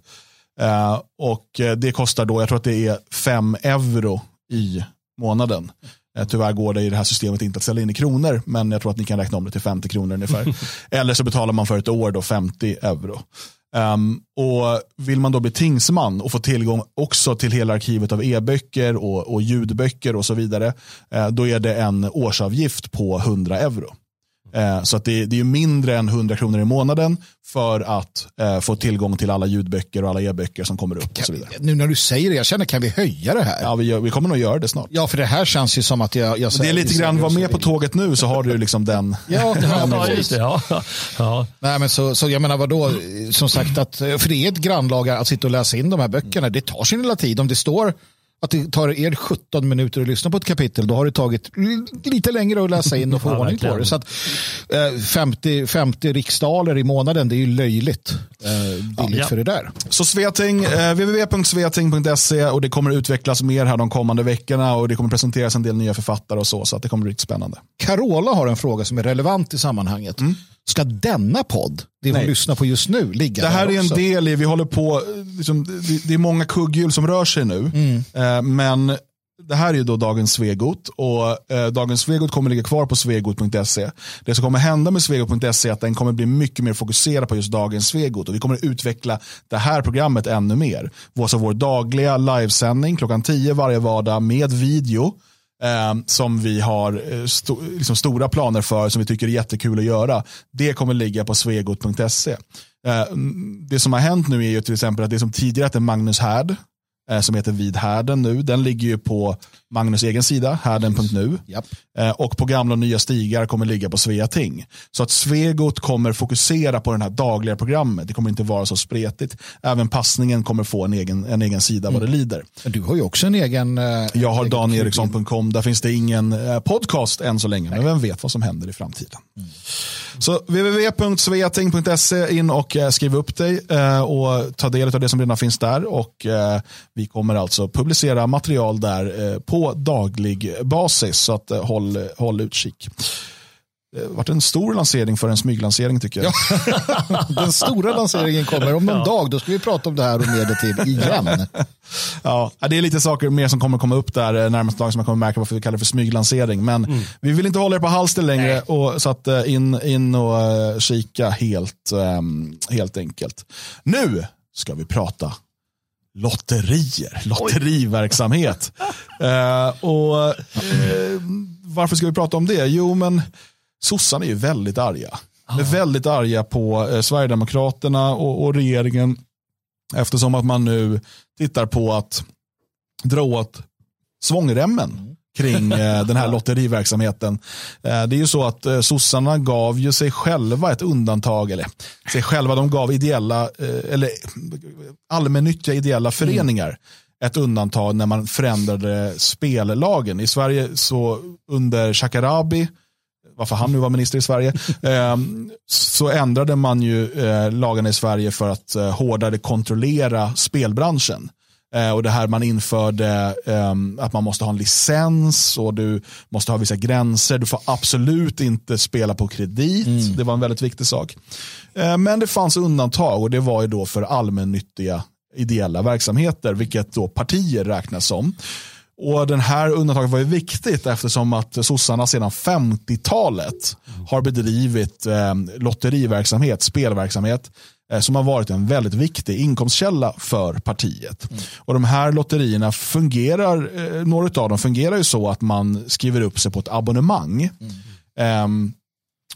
Eh, och eh, det kostar då, jag tror att det är 5 euro i månaden. Eh, tyvärr går det i det här systemet inte att ställa in i kronor, men jag tror att ni kan räkna om det till 50 kronor ungefär. Eller så betalar man för ett år då 50 euro. Ehm, och Vill man då bli tingsman och få tillgång också till hela arkivet av e-böcker och, och ljudböcker och så vidare, eh, då är det en årsavgift på 100 euro. Eh, så att det, det är ju mindre än 100 kronor i månaden för att eh, få tillgång till alla ljudböcker och alla e-böcker som kommer upp. och så vidare. Nu när du säger det, jag känner, kan vi höja det här? Ja, vi, gör, vi kommer nog göra det snart. Ja, för det här känns ju som att jag... jag Det är lite grann, var med på tåget nu så har du liksom den. Ja, ja, just det. Ja. Ja. Nej, men så, så jag menar vadå, som sagt att, för det är ett grannlaga att sitta och läsa in de här böckerna. Det tar sin lilla tid. Om det står att det tar er 17 minuter att lyssna på ett kapitel, då har det tagit lite längre att läsa in och få Ja, ordning på det. Så att, eh, 50, 50 riksdaler i månaden, det är ju löjligt eh, billigt Ja. för det där. Så Sveting, eh, www.sveting.se och det kommer utvecklas mer här de kommande veckorna och det kommer presenteras en del nya författare och så, så att det kommer bli riktigt spännande. Carola har en fråga som är relevant i sammanhanget. Ska denna podd, det vi Nej. lyssnar på just nu, ligga Det här är en del i, vi håller på, liksom, det, det är många kugghjul som rör sig nu. Eh, men det här är ju då dagens Svegot och eh, dagens Svegot kommer ligga kvar på svegot.se. Det som kommer hända med svegot.se är att den kommer bli mycket mer fokuserad på just dagens Svegot och vi kommer utveckla det här programmet ännu mer. Alltså vår dagliga livesändning klockan 10 varje vardag med video eh, som vi har eh, sto, liksom stora planer för som vi tycker är jättekul att göra. Det kommer ligga på svegot.se. Eh, det som har hänt nu är ju till exempel att det som tidigare hette Magnus Härd eh, som heter Vid härden nu, den ligger ju på Magnus egen sida, härden.nu. Japp. Eh, Och på gamla och nya stigar kommer ligga på Sveating. Så att Svegot kommer fokusera på den här dagliga programmet. Det kommer inte vara så spretigt. Även passningen kommer få en egen, en egen sida vad det lider. Men Du har ju också en egen... eh, Jag har egen danieriksson.com, där finns det ingen eh, podcast än så länge, men vem vet vad som händer i framtiden. Så www.sveating.se in och skriv upp dig och ta del av det som redan finns där. Och Vi kommer alltså publicera material där eh, på daglig basis, så att eh, håll, håll utkik. Det har varit en stor lansering för en smyglansering tycker jag. Den stora lanseringen kommer om någon dag. Då ska vi prata om det här och mer det till igen. Ja, det är lite saker mer som kommer komma upp där eh, närmaste dagen som man kommer märka varför vi kallar det för smyglansering. Men vi vill inte hålla er på halster längre och, så att eh, in, in och kika helt, ehm, helt enkelt. Nu ska vi prata lotterier, lotteriverksamhet. Eh, och eh, Varför ska vi prata om det? Jo, men sossarna är ju väldigt arga. är väldigt arga på eh, Sverigedemokraterna och, och regeringen eftersom att man nu tittar på att dra åt svångremmen kring eh, den här lotteriverksamheten. Eh, det är ju så att eh, sossarna gav ju sig själva ett undantag, eller sig själva, de gav ideella, eller allmännyttiga ideella föreningar ett undantag när man förändrade spellagen. I Sverige så under Shakarabi, varför han nu var minister i Sverige, eh, så ändrade man ju lagarna i Sverige för att hårdare kontrollera spelbranschen. Eh, och det här man införde ehm, att man måste ha en licens och du måste ha vissa gränser. Du får absolut inte spela på kredit. Det var en väldigt viktig sak. Eh, men det fanns undantag och det var ju då för allmännyttiga ideella verksamheter, vilket då partier räknas som. Och den här undantaget var ju viktigt eftersom att sossarna sedan 50-talet har bedrivit eh, lotteriverksamhet, spelverksamhet eh, som har varit en väldigt viktig inkomstkälla för partiet. Och de här lotterierna fungerar, eh, några av dem fungerar ju så att man skriver upp sig på ett abonnemang. ehm,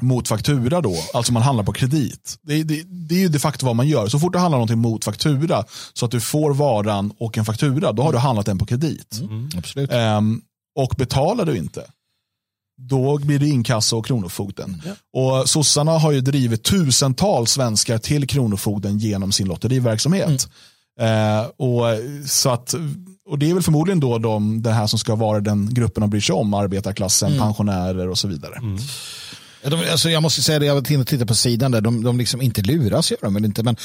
mot faktura då, alltså man handlar på kredit. Det, det, det är ju de facto vad man gör. Så fort du handlar någonting mot faktura så att du får varan och en faktura, då har du handlat den på kredit. Absolut. Ehm, och betalar du inte, då blir det inkasso och Kronofogden. Och sossarna har ju drivit tusentals svenskar till Kronofogden genom sin lotteriverksamhet. Eh, och, så att, och det är väl förmodligen då de, det här som ska vara den gruppen de bryr sig om, arbetarklassen, pensionärer och så vidare. Ja, De, alltså jag måste säga det, jag var tittade på sidan där, de, de liksom inte luras gör de väl inte, men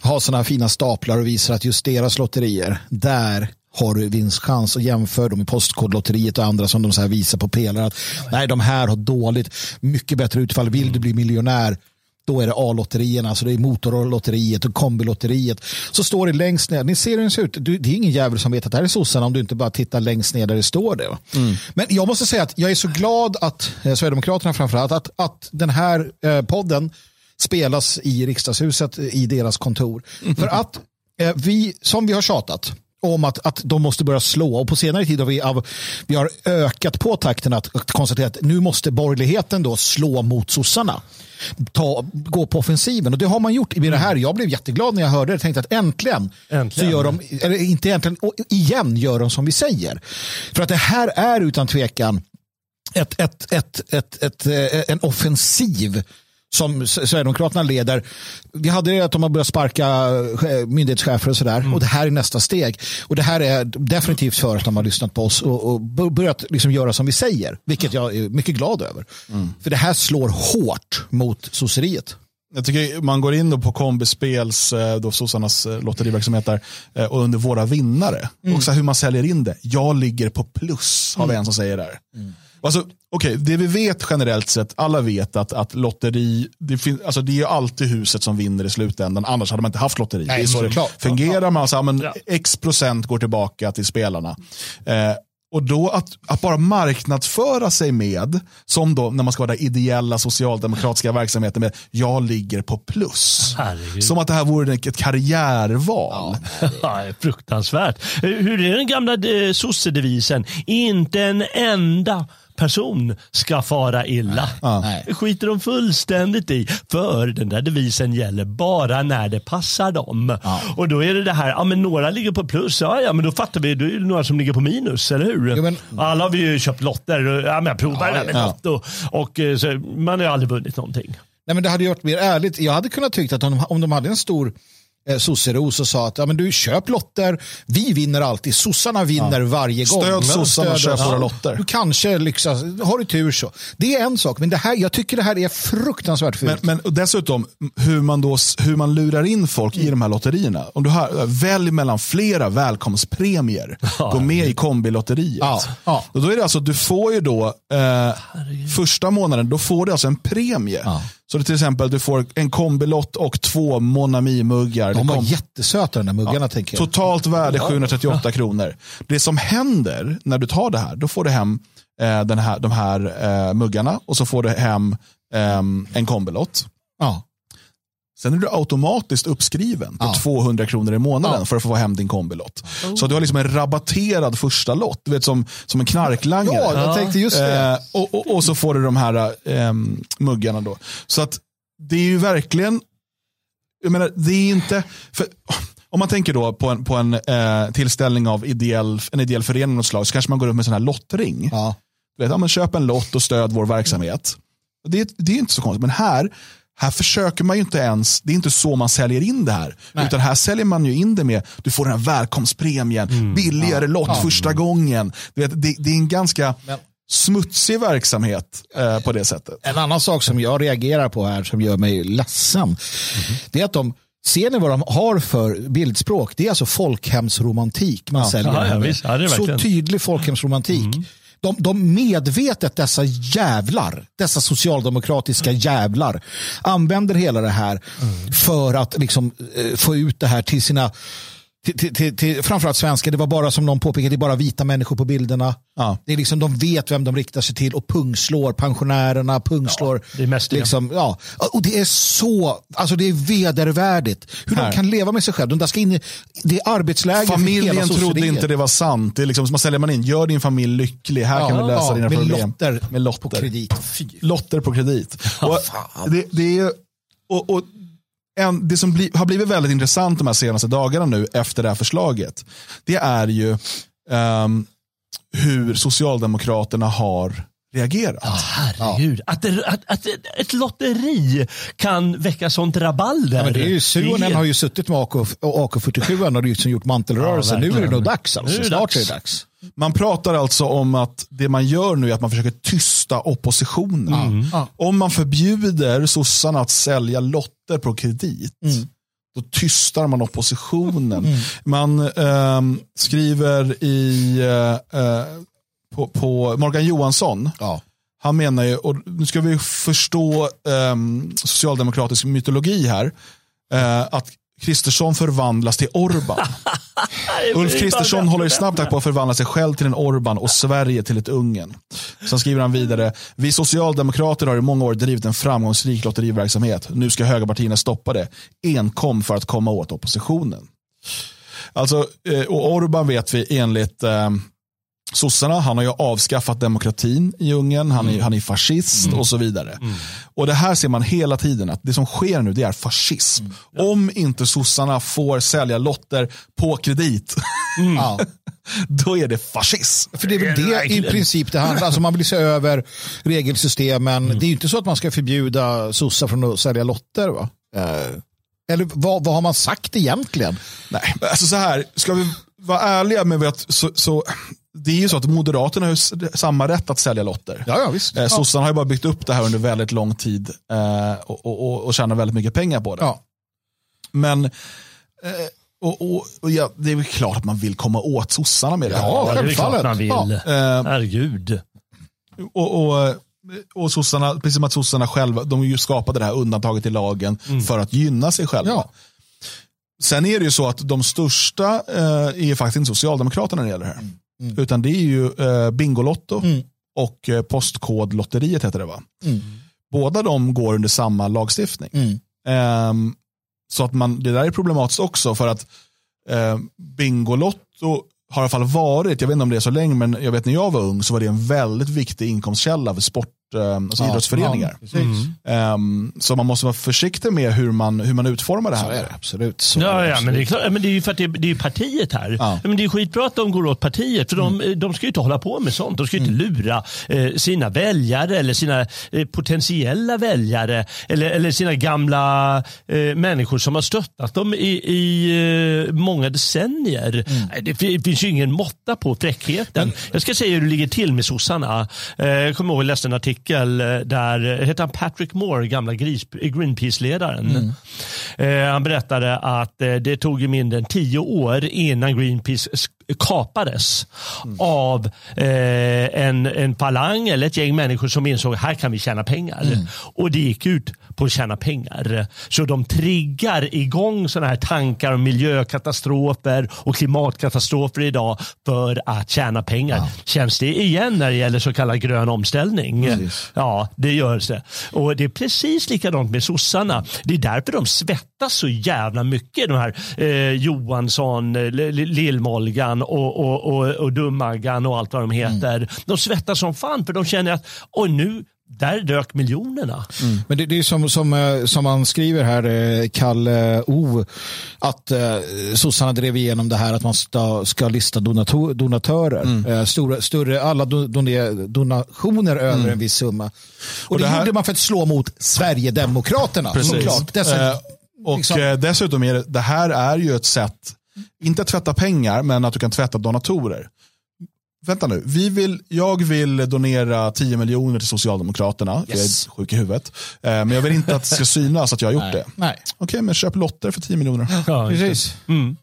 har sådana här fina staplar och visar att just deras lotterier, där har du vinstchans och jämför dem med Postkodlotteriet och andra som de så här visar på pelare att nej, de här har dåligt, mycket bättre utfall. Vill du bli miljonär, då är det A-lotterierna, alltså det är Motorlotteriet och Kombilotteriet. Så står det längst ner, ni ser hur den ser ut, Du- det är ingen jävel som vet att det här är sossarna om du inte bara tittar längst ner där det står det. va? Men jag måste säga att jag är så glad att, eh, Sverigedemokraterna framförallt, att, att den här eh, podden spelas i riksdagshuset i deras kontor. För att eh, vi, som vi har tjatat, om att, att de måste börja slå. Och på senare tid har vi, av, vi har ökat på takten att, att konstatera att nu måste borgerligheten då slå mot sossarna. Ta, gå på offensiven. Och det har man gjort i det här. Jag blev jätteglad när jag hörde det. Jag tänkte att äntligen, Äntligen. så gör de, eller inte äntligen, igen gör de som vi säger. För att det här är utan tvekan ett, ett, ett, ett, ett, eh, en offensiv som Sverigedemokraterna leder. Vi hade det att de har börjat sparka eh, myndighetschefer och sådär. Och det här är nästa steg. Och det här är definitivt för att de har lyssnat på oss och, och bör- börjat liksom göra som vi säger. Vilket jag är mycket glad över. För det här slår hårt mot sosseriet. Jag tycker man går in på Kombispels, eh, då sossarnas eh, lotteriverksamhet där, och under våra vinnare. Och så hur man säljer in det. Jag ligger på plus, har vi en som säger där. Alltså, okej, det vi vet generellt sett, alla vet att, att lotteri, det, fin, alltså det är alltid huset som vinner i slutändan, annars hade man inte haft lotteri. Nej, det är så det såklart. fungerar, man alltså, men Ja. x procent går tillbaka till spelarna. Eh, och då att, att bara marknadsföra sig med, som då när man ska vara där ideella socialdemokratiska verksamheter med, jag ligger på plus. Herregud. Som att det här vore ett karriärval. Ja, fruktansvärt. Hur är den gamla eh, sossedevisen? Inte en enda person ska fara illa. Nej. Det skiter de fullständigt i. För den där devisen gäller bara när det passar dem. Och då är det det här, ja men några ligger på plus, ja ja men då fattar vi, då är det några som ligger på minus, eller hur? Jo, men- Alla har vi ju köpt lotter, och, ja men jag provar det här med ja. Lotto. Och eh, så, man har ju aldrig vunnit någonting. Nej, men det hade ju varit mer ärligt. Jag hade kunnat tycka att om, om de hade en stor eh, sosseros och sa att ja, men du köp lotter, vi vinner alltid, sossarna vinner varje gång. Stöd Men sossarna köp våra lotter. Du kanske lyckas, har du tur så. Det är en sak, men det här, jag tycker det här är fruktansvärt Men, fult. men och dessutom hur man, då, hur man lurar in folk i de här lotterierna. Om du har, välj mellan flera välkomstpremier. Gå med i kombilotteriet. Ja, ja. Och då är det alltså, du får ju då eh, första månaden, då får du alltså en premie. Ja. Så det till exempel du får en kombilott och två Monami-muggar. de var kom- jättesöta de där muggarna tänker jag. Totalt värde 738 kronor. Det som händer när du tar det här, då får du hem eh, den här, de här eh, muggarna och så får du hem ehm, en kombilott. Ja. Sen är du automatiskt uppskriven på Ja. 200 kronor i månaden Ja. för att få hem din kombilott. Så du har liksom en rabatterad första lott, du vet som, som en knarklangare. ja, jag tänkte just det. Eh, och, och, och så får du de här ehm, muggarna då. Så att det är ju verkligen, jag menar, det är inte, för, om man tänker då på en, på en eh, tillställning av ideell, en ideell förening av något slag så kanske man går upp med en sån här lottring. Ja. Du vet, ja, men köp en lott och stöd vår verksamhet. Det, det är inte så konstigt, men här, här försöker man ju inte ens, det är inte så man säljer in det här. Utan här säljer man ju in det med, du får den här välkomstpremien, billigare lott första gången. Du vet, det, det är en ganska Men- smutsig verksamhet eh, på det sättet. En annan sak som jag reagerar på här som gör mig ledsen. Det är att de Ser ni vad de har för bildspråk? Det är alltså folkhemsromantik man säljer. Ja, här ja, visst. Ja, Så tydlig folkhemsromantik. De, de medvetet, dessa jävlar, dessa socialdemokratiska jävlar, använder hela det här för att liksom, eh, få ut det här till sina till, till, till, framförallt svenskar, det var bara som någon påpekade, det är bara vita människor på bilderna. Ja. Det är liksom, de vet vem de riktar sig till och pungslår pensionärerna, pungslår. det är mest liksom, ja. Och det är så, alltså det är vedervärdigt. Hur Här. de kan leva med sig själva. De där ska in i, det är arbetsläger Familjen trodde inte det var sant. Det är liksom, man säljer man in, gör din familj lycklig, här kan Ja, vi lösa ja, dina med problem. lotter med lotter på kredit. Fy. Lotter på kredit. och det, det, är, och, och en, det som bli, har blivit väldigt intressant de här senaste dagarna nu efter det här förslaget, det är ju ehm, hur Socialdemokraterna har reagerat. Herregud, att, det, att, att ett lotteri kan väcka sånt rabalder. Ja, men det är ju, Suonen har ju suttit med AK, och AK47 och liksom gjort mantelrörelse. Ja, nu är det nog dags. Alltså. Nu är det Snart dags. är det dags. Man pratar alltså om att det man gör nu är att man försöker tysta oppositionen. Ja. Om man förbjuder sossarna att sälja lotter på kredit, då tystar man oppositionen. Man ehm, skriver i, eh, eh, på, på Morgan Johansson, Ja. han menar ju, och nu ska vi förstå ehm, socialdemokratisk mytologi här, eh, att Kristersson förvandlas till Orban. Ulf Kristersson håller i snabb takt på att förvandla sig själv till en Orban och Sverige till ett Ungern. Sen skriver han vidare, vi socialdemokrater har i många år drivit en framgångsrik lotteriverksamhet. Nu ska högerpartierna stoppa det, enkom för att komma åt oppositionen. Alltså, eh, och Orban vet vi enligt eh, sossarna, han har ju avskaffat demokratin i Ungern, han är, han är fascist och så vidare. Och det här ser man hela tiden, att det som sker nu det är fascism. Om inte sossarna får sälja lotter på kredit, Ja. då är det fascism. För det är väl Det i princip det handlar alltså Man vill se över regelsystemen. Mm. Det är ju inte så att man ska förbjuda sossar från att sälja lotter. Va? Eh, Eller vad, vad har man sagt egentligen? Nej, alltså så här, ska vi vara ärliga med att så, så, det är ju så att Moderaterna har samma rätt att sälja lotter. Ja, ja visst. Eh, Ja. Sossarna har ju bara byggt upp det här under väldigt lång tid eh, och, och, och, och tjänar väldigt mycket pengar på det. Ja. Men eh, och, och, och ja, det är väl klart att man vill komma åt sossarna med det här. Ja, det är klart man vill. Ja. Eh, Herregud. och, och, och sossarna, precis som att sossarna själva, de ju skapade det här undantaget i lagen för att gynna sig själva. Ja. Sen är det ju så att de största eh, är faktiskt inte Socialdemokraterna när det gäller det här. Utan det är ju eh, Bingolotto Mm. och eh, Postkodlotteriet heter det va? Mm. Båda de går under samma lagstiftning. Mm. Ehm, så att man, det där är problematiskt också för att eh, Bingolotto har i alla fall varit, jag vet inte om det är så länge, men jag vet när jag var ung så var det en väldigt viktig inkomstkälla för sport, eh, alltså Ja, idrottsföreningar. ja. Ehm, så man måste vara försiktig med hur man, hur man utformar det Så här. är det absolut. Så Ja, det ja, men det är, klart, men det är ju för att det är, det är partiet här. Ja. Men det är skitbra att de går åt partiet, för de, de ska ju inte hålla på med sånt. De ska ju inte lura eh, sina väljare eller sina eh, potentiella väljare eller, eller sina gamla eh, människor som har stöttat dem i, i eh, många decennier. Nej, Det fi- finns ju ingen måtta på fräckheten. Jag ska säga hur det ligger till med sossarna. Eh, jag kommer ihåg att jag läste en artikel eh, där, eh, heter han Patrick Moore, gamla Greenpeace-ledaren. Eh, han berättade att eh, det tog mindre än tio år innan Greenpeace kapades av eh, en, en falang eller ett gäng människor som insåg här kan vi tjäna pengar. Och det gick ut på att tjäna pengar. Så de triggar igång sådana här tankar om miljökatastrofer och klimatkatastrofer idag för att tjäna pengar. Känns det igen när det gäller så kallad grön omställning? Ja, det gör det. Och det är precis likadant med sossarna. Det är därför de svettas så jävla mycket. De här eh, Johansson, eh, Lillmolgan och, och, och, och Dumaggan och allt vad de heter. De svettas som fan för de känner att oj, nu där dök miljonerna. Men det, det är som, som, eh, som man skriver här, eh, Kalle O, att eh, sossarna drev igenom det här att man ska, ska lista donator, donatörer. Mm. Eh, stora, större, alla do, doner- donationer över en viss summa. Och, det, det här- gjorde man för att slå mot Sverigedemokraterna. Såklart. Dessa, Eh, och liksom- eh, dessutom är det, det här är ju ett sätt, inte att tvätta pengar, men att du kan tvätta donatorer. Vänta nu, vi vill, jag vill donera 10 miljoner till Socialdemokraterna, för jag Yes. är sjuk i huvudet. Eh, men jag vill inte att det ska synas att jag har gjort det. Nej, Okej, men köp lotter för 10 miljoner. Ja, precis. Mm.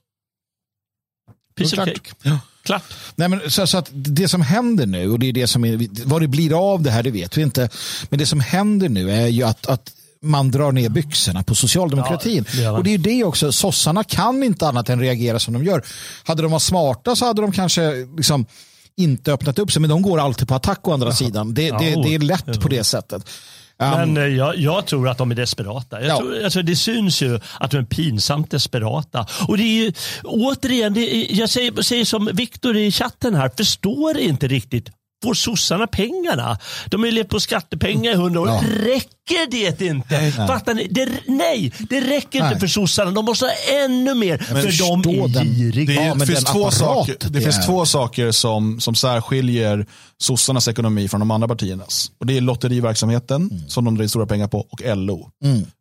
Piece of Klart. cake. Klart. Nej, men så, så att det som händer nu, och det är det som är, vad det blir av det här, det vet vi inte. Men det som händer nu är ju att, att man drar ner byxorna på socialdemokratin. Ja, det och det är det också, sossarna kan inte annat än reagera som de gör. Hade de varit smarta så hade de kanske liksom inte öppnat upp sig, men de går alltid på attack å andra sidan. Det, det, Ja, det är lätt på det sättet. Um, Men eh, jag, jag tror att de är desperata. Jag Ja. tror, alltså, det syns ju att de är pinsamt desperata. Och det är ju, återigen, det är, jag säger, säger som Viktor i chatten här, förstår inte riktigt Får sossarna pengarna? De har ju levt på skattepengar i hundra år. Ja. Räcker det inte? Fattar ni? Det, nej, det räcker Nej. inte för sossarna. De måste ha ännu mer. för de är den- giriga. Det, är, Ja, men finns, två saker, det det finns två saker som, som särskiljer sossarnas ekonomi från de andra partiernas. Och det är lotteriverksamheten Mm. som de drar in stora pengar på och LO.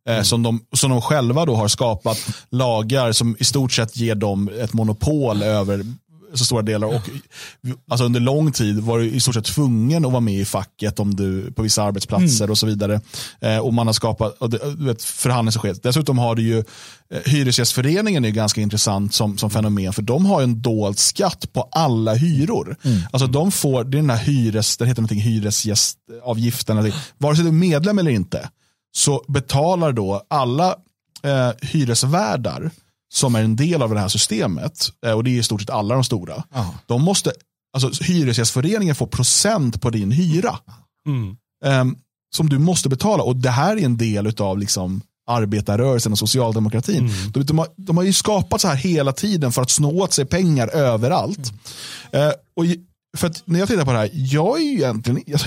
Eh, som, de, som de själva då har skapat lagar som i stort sett ger dem ett monopol över så stora delar. Och, alltså under lång tid var du i stort sett tvungen att vara med i facket om du, på vissa arbetsplatser och så vidare. Eh, och man har skapat och det, vet, förhandlingssked. Dessutom har du ju eh, Hyresgästföreningen är ganska intressant som, som fenomen för de har en dold skatt på alla hyror. Alltså de får, det är den här hyres, det heter någonting hyresgästavgiften, eller- vare sig du är medlem eller inte så betalar då alla eh, hyresvärdar som är en del av det här systemet, eh, och det är i stort sett alla de stora, Ja. de måste, alltså Hyresgästföreningen får procent på din hyra. Mm. ehm, som du måste betala. Och det här är en del av liksom, arbetarrörelsen och socialdemokratin. De, de, har, de har ju skapat så här hela tiden för att snå åt sig pengar överallt. Eh, och i- för att när jag tittar på det här, jag är ju egentligen, jag,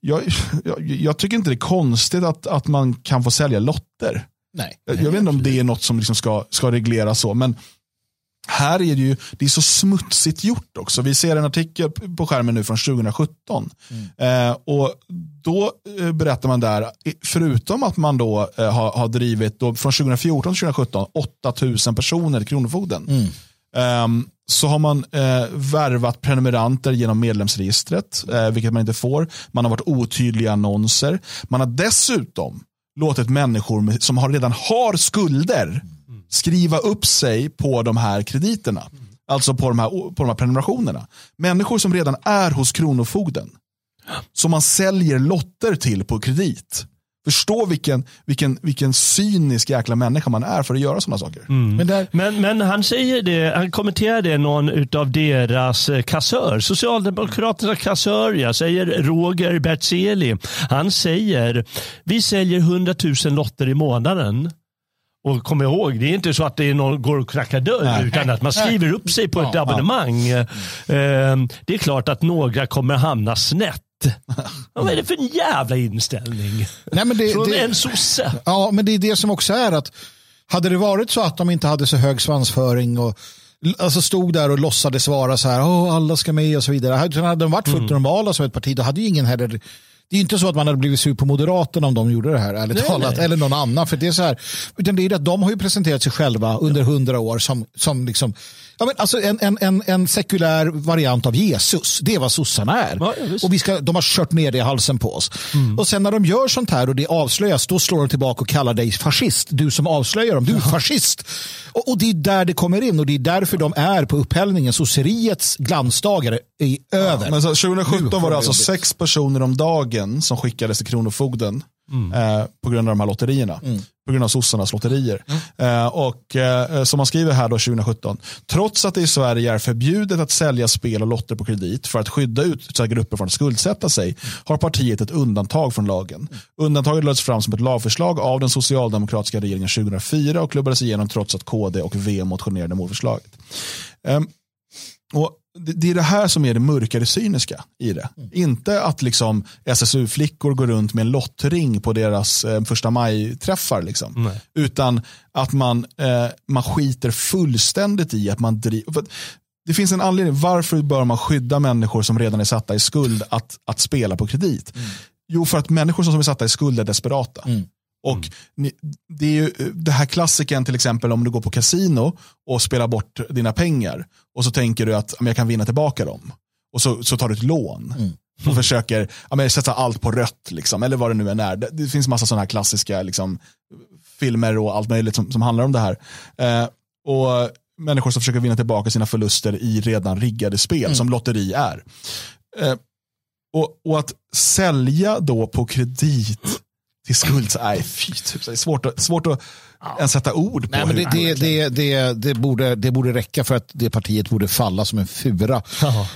jag, jag, jag tycker inte det är konstigt att, att man kan få sälja lotter. Nej. Jag, jag vet inte om det är något som liksom ska, ska regleras så, men här är det ju det är så smutsigt gjort också. Vi ser en artikel på skärmen nu från 2017. Eh, och Då eh, berättar man där, förutom att man då eh, har, har drivit då, från 2014 till 2017 8000 personer till Kronofogden. Ehm, så har man eh, värvat prenumeranter genom medlemsregistret, eh, vilket man inte får. Man har varit otydliga annonser. Man har dessutom låtit människor med, som har, redan har skulder skriva upp sig på de här krediterna. Alltså på de här, på de här prenumerationerna. Människor som redan är hos Kronofogden. Som man säljer lotter till på kredit. Förstå vilken, vilken, vilken cynisk jäkla människa man är för att göra sådana saker. Men där, Men, men han säger det, han kommenterar det någon av deras eh, kassör, Socialdemokraternas kassör, jag säger Roger Bertzeli. Han säger, vi säljer 100 000 lotter i månaden. Och kom ihåg, det är inte så att det är någon går och knackar dörr, utan att man skriver upp sig på ett Ja, ja. abonnemang. Eh, Det är klart att några kommer hamna snett. Vad är det för en jävla inställning? nej, men det, Från det, en sosse. Ja, men det är det som också är att hade det varit så att de inte hade så hög svansföring och alltså stod där och låtsades vara så här, Åh, alla ska med och så vidare. Hade de varit fullt normala som ett parti, då hade ju ingen heller det är inte så att man hade blivit sur på Moderaterna om de gjorde det här, ärligt talat, eller någon annan. För det är så här, utan det är att de har ju presenterat sig själva under hundra år som, som liksom, ja, men alltså en, en, en, en sekulär variant av Jesus. Det är vad sossarna är. Ja, ja, och vi ska, de har kört ner det i halsen på oss. Och sen när de gör sånt här och det avslöjas, då slår de tillbaka och kallar dig fascist. Du som avslöjar dem, du är fascist. Och, och det är där det kommer in och det är därför de är på upphällningen. Sosseriets glansdagar är över. Men så Nu 2017 får var det alltså sex personer om dagen som skickades till Kronofogden eh, på grund av de här lotterierna. På grund av sossarnas lotterier. Eh, och eh, som man skriver här då 2017. Trots att det i Sverige är förbjudet att sälja spel och lotter på kredit för att skydda utsatta grupper från att skuldsätta sig har partiet ett undantag från lagen. Undantaget lades fram som ett lagförslag av den socialdemokratiska regeringen 2004 och klubbades igenom trots att KD och V motionerade mot förslaget. Ehm, och det, är det här som är det mörka, det cyniska i det. Inte att liksom SSU-flickor går runt med en lottring på deras eh, första maj-träffar. Liksom. Utan att man, eh, man skiter fullständigt i att man driver. Det finns en anledning. Varför bör man skydda människor som redan är satta i skuld att, att spela på kredit? Jo, för att människor som är satta i skuld är desperata. Och ni, det är ju det här klassiken till exempel om du går på kasino och spelar bort dina pengar och så tänker du att "Ja, men jag kan vinna tillbaka dem. Och så, så tar du ett lån och försöker ja, sätta allt på rött. Liksom, eller vad det nu än är. Det, det finns massa sådana här klassiska liksom, filmer och allt möjligt som, som handlar om det här. Eh, och Människor som försöker vinna tillbaka sina förluster i redan riggade spel som lotteri är. Eh, och, och att sälja då på kredit till skuld, nej, fy, typ, är det svårt, att, svårt att ens sätta ord på. Nej, men det, det, det, det, det, borde, det borde räcka för att det partiet borde falla som en fura.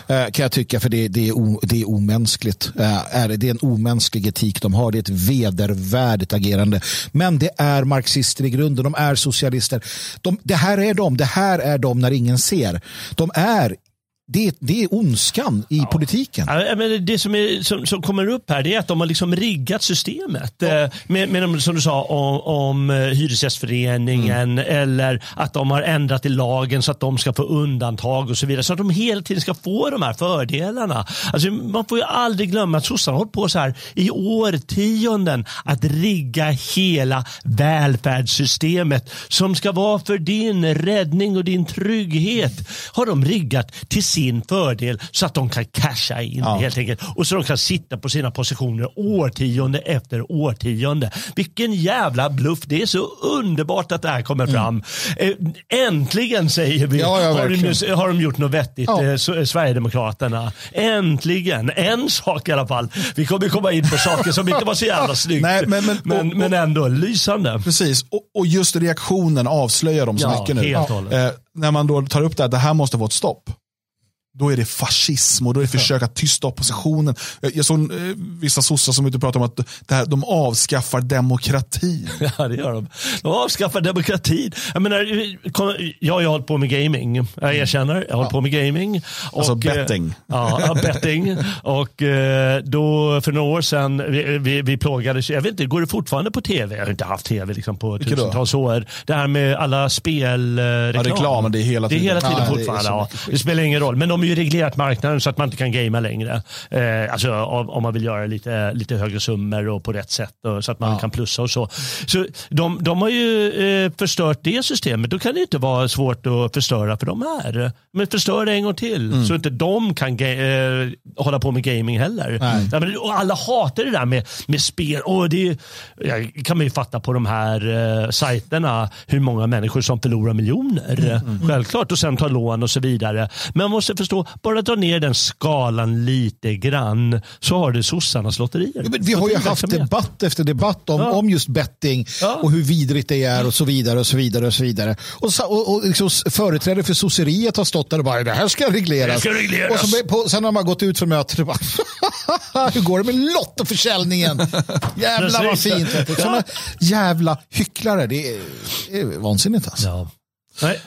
Eh, kan jag tycka, för det, det, är, o, det är omänskligt. Eh, är det, det är en omänsklig etik de har. Det är ett vedervärdigt agerande. Men det är marxister i grunden. De är socialister. De, det här är de. Det här är de när ingen ser. De är det, det är ondskan i politiken. Ja, men det som, är, som, som kommer upp här det är att de har liksom riggat systemet. Eh, Med, med de, som du sa om, om eh, Hyresgästföreningen eller att de har ändrat i lagen så att de ska få undantag och så vidare. Så att de hela tiden ska få de här fördelarna. Alltså, man får ju aldrig glömma att sossarna har hållit på så här i årtionden att rigga hela välfärdssystemet som ska vara för din räddning och din trygghet. Har de riggat till sin fördel så att de kan casha in helt enkelt. Och så de kan sitta på sina positioner årtionde efter årtionde. Vilken jävla bluff. Det är så underbart att det här kommer fram. Eh, Äntligen säger vi Ja, ja, har, de, har de gjort något vettigt, Ja. eh, S- Sverigedemokraterna. Äntligen. En sak i alla fall. Vi kommer komma in på saker som inte var så jävla snyggt. Nej, men- men- men, och- men ändå lysande. Precis, och, och just reaktionen avslöjar dem så Ja, mycket nu. Eh, när man då tar upp det här, det här måste få ett stopp. Då är det fascism och då är det försök att tysta oppositionen. Jag, såg eh, vissa sossar som ute och pratar om att det här, de avskaffar demokratin. Ja, det gör de. De avskaffar demokratin. Jag, menar, kom- jag har ju hållit på med gaming. Jag erkänner, jag har hållit på med gaming. Alltså eh, betting. Ja, betting. Och eh, då för några år sedan, vi, vi, vi plågades, jag vet inte, går det fortfarande på tv? Jag har inte haft tv liksom på Vilket då? tusentals år. Det här med alla spelreklam. Ja, reklam, det är hela Det är tiden. hela tiden Ja, det fortfarande. så Ja, det spelar ingen roll. Men de ju reglerat marknaden så att man inte kan gamea längre. Eh, alltså om, man vill göra lite, lite högre summor och på rätt sätt och, så att man kan plussa och så. Så de, de har ju eh, förstört det systemet. Då kan det inte vara svårt att förstöra för de här. Men förstör det en gång till Mm. så inte de kan eh, hålla på med gaming heller. Ja, men, och alla hatar det där med, med spel. Och det ja, kan man ju fatta på de här eh, sajterna hur många människor som förlorar miljoner. Mm, Självklart och sen tar lån och så vidare. Men man måste förstå, bara dra ner den skalan lite grann så har du sossarnas lotterier. Ja, vi har ju haft debatt efter debatt om, Ja. om just betting Ja. och hur vidrigt det är och så vidare. och så vidare och så vidare. Och, sa- och, och liksom företrädare för sosseriet har stått där och bara det här ska regleras. Det ska regleras. Och så, på, sen har man gått ut från mötet och bara hur går det med lottoförsäljningen? Jävlar vad fint. Såna jävla hycklare. Det är, det är vansinnigt alltså. Nej.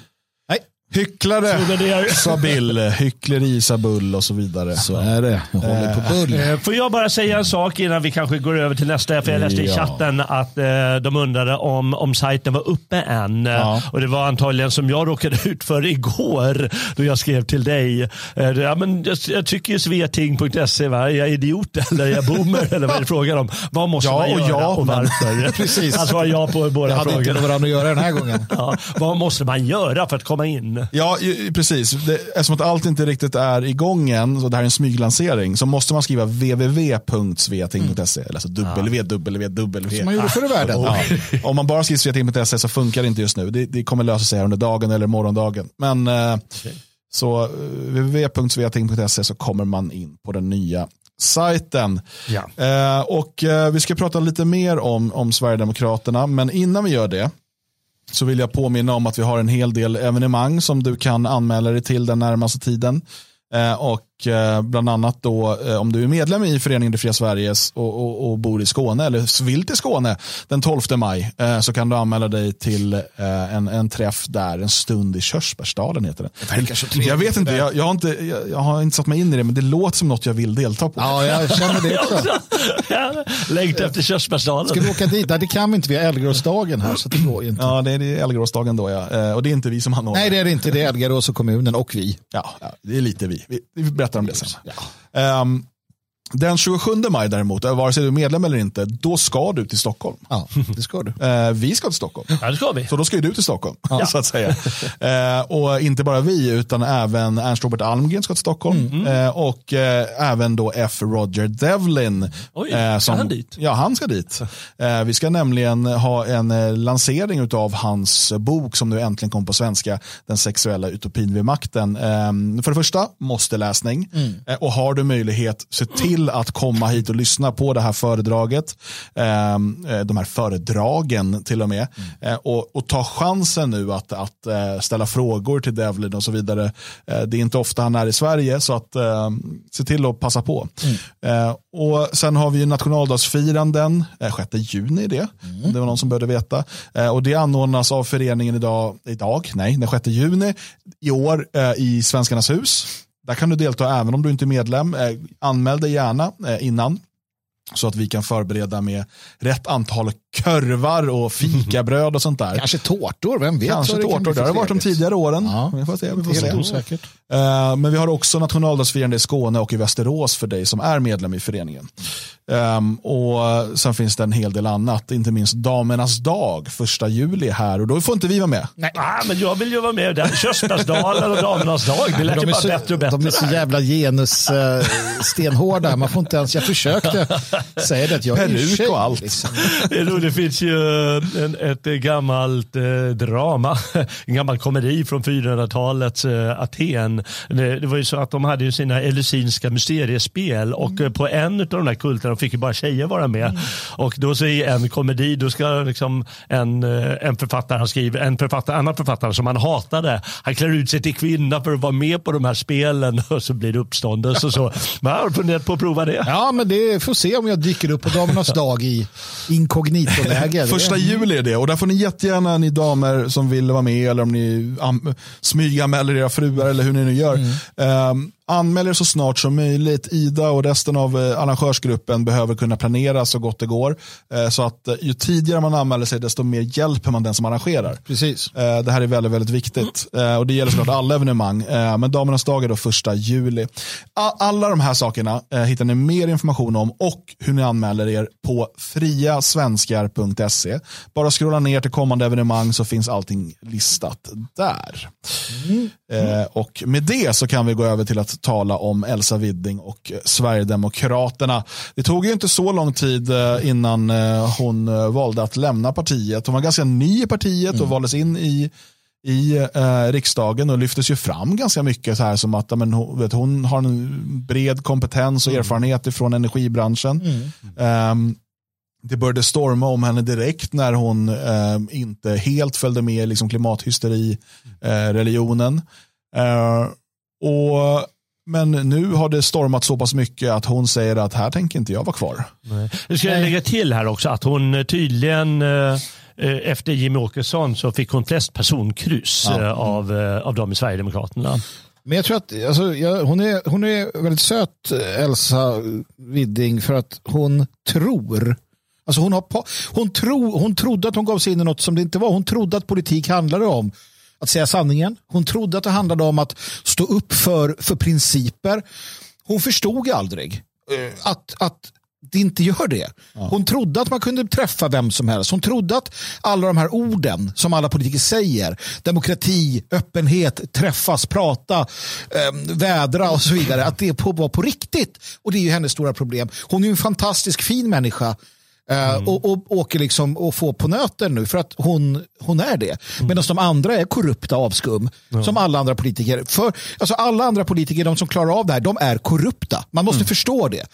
Hycklare, sa Bill. Hyckleri, sa Bull och så vidare. så är det. Jag håller på bull. Eh, Får jag bara säga en sak innan vi kanske går över till nästa? För jag läste i chatten att eh, de undrade om, om sajten var uppe än. Ja. Och det var antagligen som jag råkade ut för igår då jag skrev till dig. Eh, ja, men jag, jag tycker ju sveting.se, va? är jag idiot eller är jag boomer eller vad är det frågan om? Vad måste Ja man och göra ja, och varför? Precis. Han svarar ja på båda Jag hade inte frågorna. med varandra att göra den här gången. Ja, vad måste man göra för att komma in? Ja, precis. Det, eftersom att allt inte riktigt är igång än, så det här är en smyglansering, så måste man skriva www.sveting.se. Eller alltså www. Som man gjorde förr i världen. Ja. Om man bara skriver sveting.se så funkar det inte just nu. Det, det kommer lösa sig under dagen eller morgondagen. Men eh, så eh, www.sveting.se så kommer man in på den nya sajten. Ja. Eh, och eh, Vi ska prata lite mer om, om Sverigedemokraterna, men innan vi gör det så vill jag påminna om att vi har en hel del evenemang som du kan anmäla dig till den närmaste tiden. Eh, och och eh, bland annat då eh, om du är medlem i föreningen Det Fria Sveriges och, och, och bor i Skåne eller vill till Skåne den 12 maj eh, så kan du anmäla dig till en, en träff där, en stund i Körsbärsdalen heter det. Det. Jag vet inte, jag, jag, har inte jag, jag har inte satt mig in i det men det låter som något jag vill delta på. Ja, jag känner det också. Längtar efter körsbärsdalen. Ska vi åka dit? Nej, det kan vi inte. Vi har Älvgråsdagen här så det går ju inte. Ja, det är Älvgråsdagen då ja. Och det är inte vi som anordnar. Nej, det är det inte. Det är Älgarås och kommunen och vi. Ja, ja, det är lite vi. Vi, vi berättar om det sen. Ehm, den 27 maj däremot, eh, vare sig du är medlem eller inte, då ska du till Stockholm. Ja, det ska du. Eh, vi ska till Stockholm. Ja, det ska vi. Så då ska ju du till Stockholm, så att säga. Eh, och inte bara vi, utan även Ernst Robert Almgren ska till Stockholm. Mm. Eh, och eh, även då F. Roger Devlin. Oj, eh, ska han dit? Ja, han ska dit. Eh, vi ska nämligen ha en eh, lansering av hans bok som nu äntligen kom på svenska, Den sexuella utopin vid makten. Eh, för det första, måste läsning. Mm. Eh, och har du möjlighet, se till att komma hit och lyssna på det här föredraget. Eh, eh, de här föredragen till och med. Eh, och, och ta chansen nu att, att eh, ställa frågor till Devlin och så vidare. Det är inte ofta han är i Sverige så att eh, se till att passa på. Eh, och sen har vi nationaldagsfiranden, eh, 6 juni är det, om det var någon som behövde veta. Och det anordnas av föreningen idag, idag, nej, den 6 juni i år i Svenskarnas hus. Där kan du delta även om du inte är medlem. Eh, anmäl dig gärna eh, innan så att vi kan förbereda med rätt antal körvar och fikabröd och sånt där. Kanske tårtor, vem vet? Kanske det tårtor, bli det har det varit de tidigare åren. Ja. Vi får se. Vi får se. osäkert. Eh, Men vi har också nationaldagsfirande i Skåne och i Västerås för dig som är medlem i föreningen. Ehm, och sen finns det en hel del annat, inte minst Damernas dag, första juli här och då får inte vi vara med. Nej. Ah, men jag vill ju vara med. där. Körsbärsdagen och Damernas dag. Det lät ju De är, bara så, bättre och bättre. de är så jävla genus eh, stenhårda. Man får inte ens, jag försökte säga det att jag är ju Peruk tjej, och allt. Liksom. Det, finns ju en, ett gammalt eh, drama, en gammal komedi från 400-talets eh, Aten. Det, det var ju så att de hade ju sina eleusinska mysteriespel och eh, på en av de där kulterna fick ju bara tjejer vara med. Och då så i en komedi, då ska liksom en, eh, en författare, han skriver, en författare, annan författare som han hatade, han klär ut sig till kvinna för att vara med på de här spelen och så blir det uppståndelse och så. Men jag har funderat på att prova det. Ja, men det får se om jag dyker upp på damernas dag i inkognito-läge. Första juli är det och där får ni jättegärna, ni damer som vill vara med eller om ni smyganmäler era fruar eller hur ni nu gör. Um, anmäl er så snart som möjligt. Ida och resten av eh, arrangörsgruppen behöver kunna planera så gott det går. Eh, så att eh, ju tidigare man anmäler sig desto mer hjälper man den som arrangerar. Precis. Det här är väldigt, väldigt viktigt. Och det gäller såklart alla evenemang. Men Damernas dag är då första juli. Alla de här sakerna hittar ni mer information om och hur ni anmäler er på friasvenskar.se. Bara scrolla ner till kommande evenemang så finns allting listat där. Eh, Och med det så kan vi gå över till att tala om Elsa Widding och eh, Sverigedemokraterna. Det tog ju inte så lång tid eh, innan eh, hon valde att lämna partiet. Hon var ganska ny i partiet och valdes in i i eh, riksdagen och lyftes ju fram ganska mycket så här som att men, hon, vet, hon har en bred kompetens och erfarenhet från energibranschen. Ehm, det började storma om henne direkt när hon ehm, inte helt följde med liksom, klimathysteri-religionen. Eh, och men nu har det stormat så pass mycket att hon säger att här tänker inte jag vara kvar. Nu ska jag lägga till här också att hon eh, tydligen eh, eh, efter Jimmy Åkesson så fick hon flest personkryss Ja. eh, av, av dem i Sverigedemokraterna. Men jag tror att alltså, jag, hon, är, hon är väldigt söt, Elsa Widding, för att hon tror Alltså hon, har, hon, tro, hon trodde att hon gav sig in i något som det inte var. Hon trodde att politik handlade om att säga sanningen. Hon trodde att det handlade om att stå upp för, för principer. Hon förstod aldrig eh, att, att det inte gör det. Hon trodde att man kunde träffa vem som helst. Hon trodde att alla de här orden som alla politiker säger, demokrati, öppenhet, träffas, prata, eh, vädra och så vidare, att det på, var på riktigt. Och det är ju hennes stora problem. Hon är en fantastisk fin människa eh, och, och åker liksom och får på nöten nu för att hon, hon är det. Medan de andra är korrupta avskum som alla andra politiker. För, alltså alla andra politiker, de som klarar av det här, de är korrupta. Man måste förstå det.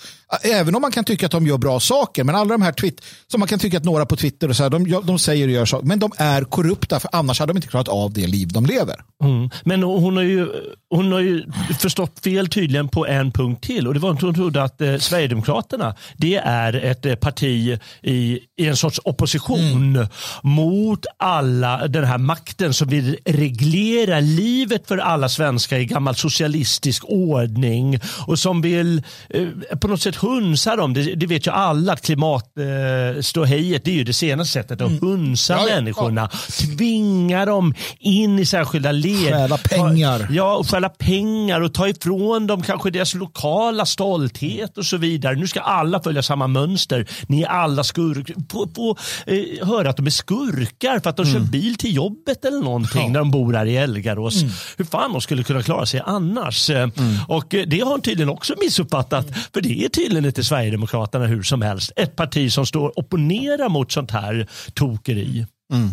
Även om man kan tycka att de gör bra saker, men alla de här tweet, som man kan tycka att några på Twitter och så här, de, de säger och gör saker, men de är korrupta för annars hade de inte klarat av det liv de lever. Mm. Men hon har ju hon har ju förstått fel tydligen på en punkt till. Och det var att hon trodde att eh, Sverigedemokraterna det är ett eh, parti i, i en sorts opposition mm. mot alla den här makten som vill reglera livet för alla svenskar i gammal socialistisk ordning och som vill eh, på något sätt hunsa dem. Det, det vet ju alla att klimatståhejet eh, är ju det senaste sättet att mm. hunsa ja, människorna. Ja. Tvinga dem in i särskilda led. Stjäla pengar. Ja, stjäla pengar och ta ifrån dem kanske deras lokala stolthet och så vidare. Nu ska alla följa samma mönster. Ni är alla skurkar. Få, få eh, höra att de är skurkar för att de mm. kör bil till jobbet eller någonting ja. när de bor här i Elgarås. Mm. Hur fan de skulle kunna klara sig annars. Mm. Och eh, det har hon tydligen också missuppfattat. För det är tydligen inte Sverigedemokraterna hur som helst. Ett parti som står och opponerar mot sånt här tokeri. Mm.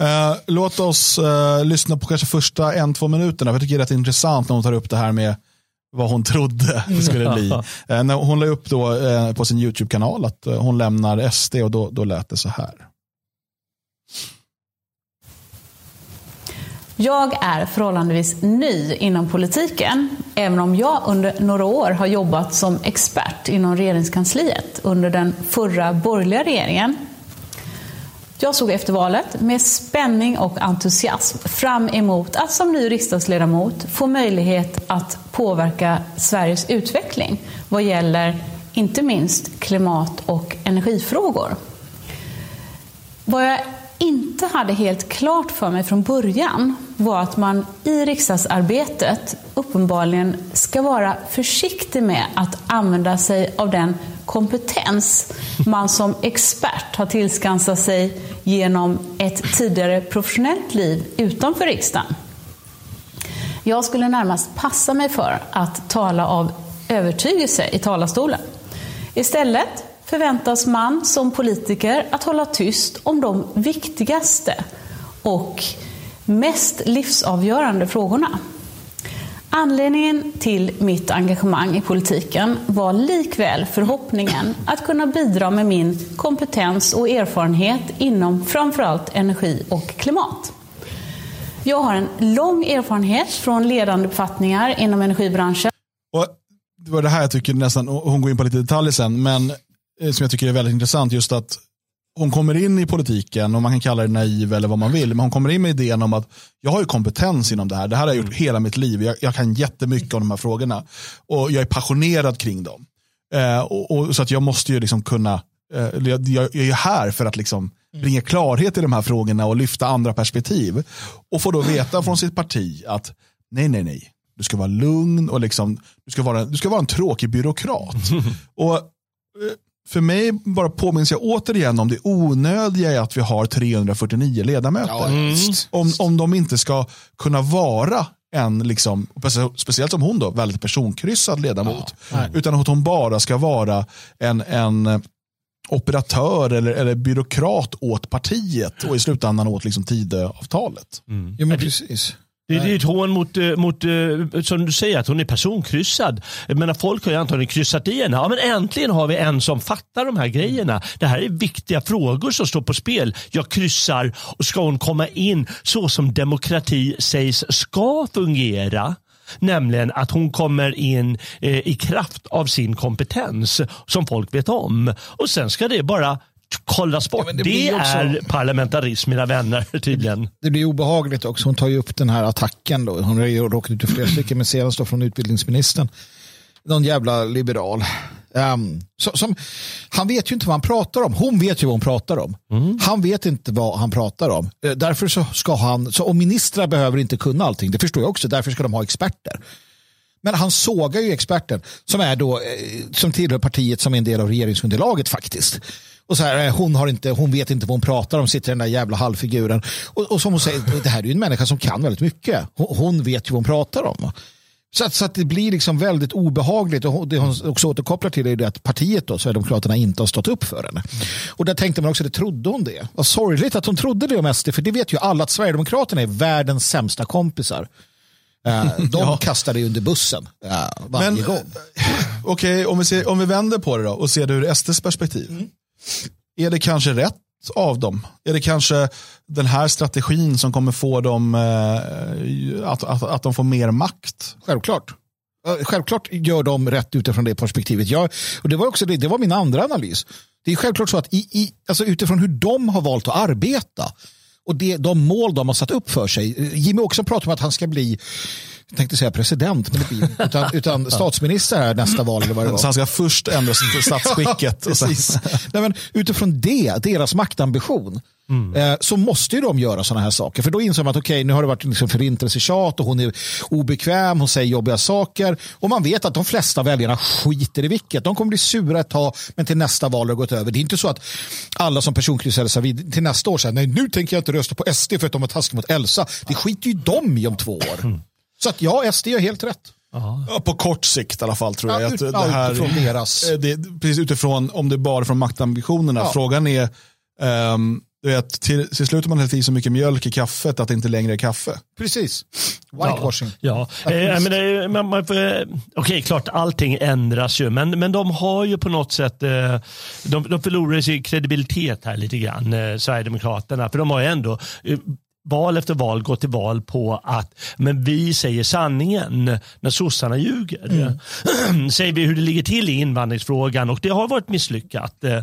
Uh, låt oss uh, lyssna på kanske första en, två minuterna. Jag tycker det är rätt intressant när hon tar upp det här med vad hon trodde det skulle bli. Uh, när hon la upp då, på sin YouTube-kanal att hon lämnar SD och då, då lät det så här. Jag är förhållandevis ny inom politiken, även om jag under några år har jobbat som expert inom regeringskansliet under den förra borgerliga regeringen jag såg efter valet med spänning och entusiasm fram emot att som ny riksdagsledamot få möjlighet att påverka Sveriges utveckling vad gäller inte minst klimat och energifrågor. Vad jag inte hade helt klart för mig från början var att man i riksdagsarbetet uppenbarligen ska vara försiktig med att använda sig av den kompetens man som expert har tillskansat sig genom ett tidigare professionellt liv utanför riksdagen. Jag skulle närmast passa mig för att tala av övertygelse i talarstolen. Istället förväntas man som politiker att hålla tyst om de viktigaste och mest livsavgörande frågorna. Anledningen till mitt engagemang i politiken var likväl förhoppningen att kunna bidra med min kompetens och erfarenhet inom framförallt energi och klimat. Jag har en lång erfarenhet från ledande befattningar inom energibranschen. Och det var det här jag tycker nästan, hon går in på lite detaljer sen, men eh, som jag tycker är väldigt intressant, just att hon kommer in i politiken och man kan kalla det naiv eller vad man vill. Men hon kommer in med idén om att jag har ju kompetens inom det här. Det här har jag gjort mm. hela mitt liv. Jag, jag kan jättemycket om de här frågorna. Och jag är passionerad kring dem. Eh, och, och, så att jag måste ju liksom kunna, eh, jag, jag, är här för att liksom mm. bringa klarhet i de här frågorna och lyfta andra perspektiv. Och få då veta från sitt parti att nej, nej, nej. Du ska vara lugn och liksom, du, ska vara, du ska vara en tråkig byråkrat. och eh, för mig bara påminns jag återigen om det onödiga i att vi har 349 ledamöter. Ja, mm. om, om de inte ska kunna vara en, liksom, speciellt som hon då, väldigt personkryssad ledamot. Ja, utan att hon bara ska vara en, en operatör eller, eller byråkrat åt partiet och i slutändan åt liksom Tidöavtalet. Mm. Ja, men precis. Det, det är ett hån mot, eh, mot, eh, som du säger, att hon är personkryssad. Jag menar, folk har ju antagligen kryssat i henne. Ja, men äntligen har vi en som fattar de här grejerna. Det här är viktiga frågor som står på spel. Jag kryssar och ska hon komma in så som demokrati sägs ska fungera Nämligen att hon kommer in eh, i kraft av sin kompetens som folk vet om. Och sen ska det bara kollas bort. Ja, det, det också... är parlamentarism mina vänner tydligen. Det blir obehagligt också. Hon tar ju upp den här attacken. Då. Hon har ju råkat ut för flera stycken, men senast då från utbildningsministern. Någon jävla liberal. Um, så, som, han vet ju inte vad han pratar om. Hon vet ju vad hon pratar om. Mm. Han vet inte vad han pratar om. Uh, därför så ska han, så, och ministrar behöver inte kunna allting. Det förstår jag också. Därför ska de ha experter. Men han sågar ju experten som är då, eh, som tillhör partiet som är en del av regeringsunderlaget faktiskt. Och så här, eh, hon, har inte, hon vet inte vad hon pratar om, sitter den där jävla halvfiguren. Och, och som hon säger, det här är ju en människa som kan väldigt mycket. Hon, hon vet ju vad hon pratar om. Så att, så att det blir liksom väldigt obehagligt och det hon också återkopplar till är det att partiet då, Sverigedemokraterna inte har stått upp för henne. Och där tänkte man också, det trodde hon det. Vad sorgligt att hon trodde det om SD, för det vet ju alla att Sverigedemokraterna är världens sämsta kompisar. Uh, de ja. kastar dig under bussen uh, varje Men, gång. Okej, okay, om, vi om vi vänder på det då och ser det ur SDs perspektiv. Mm. Är det kanske rätt av dem? Är det kanske den här strategin som kommer få dem eh, att, att, att de får mer makt? Självklart. Eh, självklart gör de rätt utifrån det perspektivet. Jag, och det, var också det, det var min andra analys. Det är självklart så att i, i, alltså utifrån hur de har valt att arbeta och det, de mål de har satt upp för sig. Eh, Jimmy också pratar om att han ska bli jag tänkte säga president, men det blir utan, utan statsminister här nästa val. Eller vad det var. Så han ska först ändra statsskicket. och sen- Precis. Nej, men utifrån det, deras maktambition, eh, så måste ju de göra sådana här saker. För då inser man att okej, nu har det varit liksom förintelsetjat och hon är obekväm, hon säger jobbiga saker. Och man vet att de flesta väljarna skiter i vilket. De kommer bli sura ett tag, men till nästa val har det gått över. Det är inte så att alla som personkryssade sig vid, till nästa år säger nej, nu tänker jag inte rösta på SD för att de var taskiga mot Elsa. Det skiter ju de i om två år. Så att ja, SD har helt rätt. Ja, på kort sikt i alla fall tror Ja, jag. ut- att ja, det här, utifrån deras- Eh, Det, precis utifrån om det är bara från maktambitionerna. Ja. Frågan är, ehm, du vet, till, till slut har man hällt i så mycket mjölk i kaffet att det inte längre är kaffe. Precis. Whitewashing. Ja, eh, men det, man, man, får, eh, okej, klart allting ändras ju, men, men de har ju på något sätt, eh, de, de förlorar sin kredibilitet här lite grann, eh, Sverigedemokraterna, för de har ju ändå eh, val efter val gått till val på att men vi säger sanningen när sossarna ljuger. säger vi hur det ligger till i invandringsfrågan och det har varit misslyckat. Eh,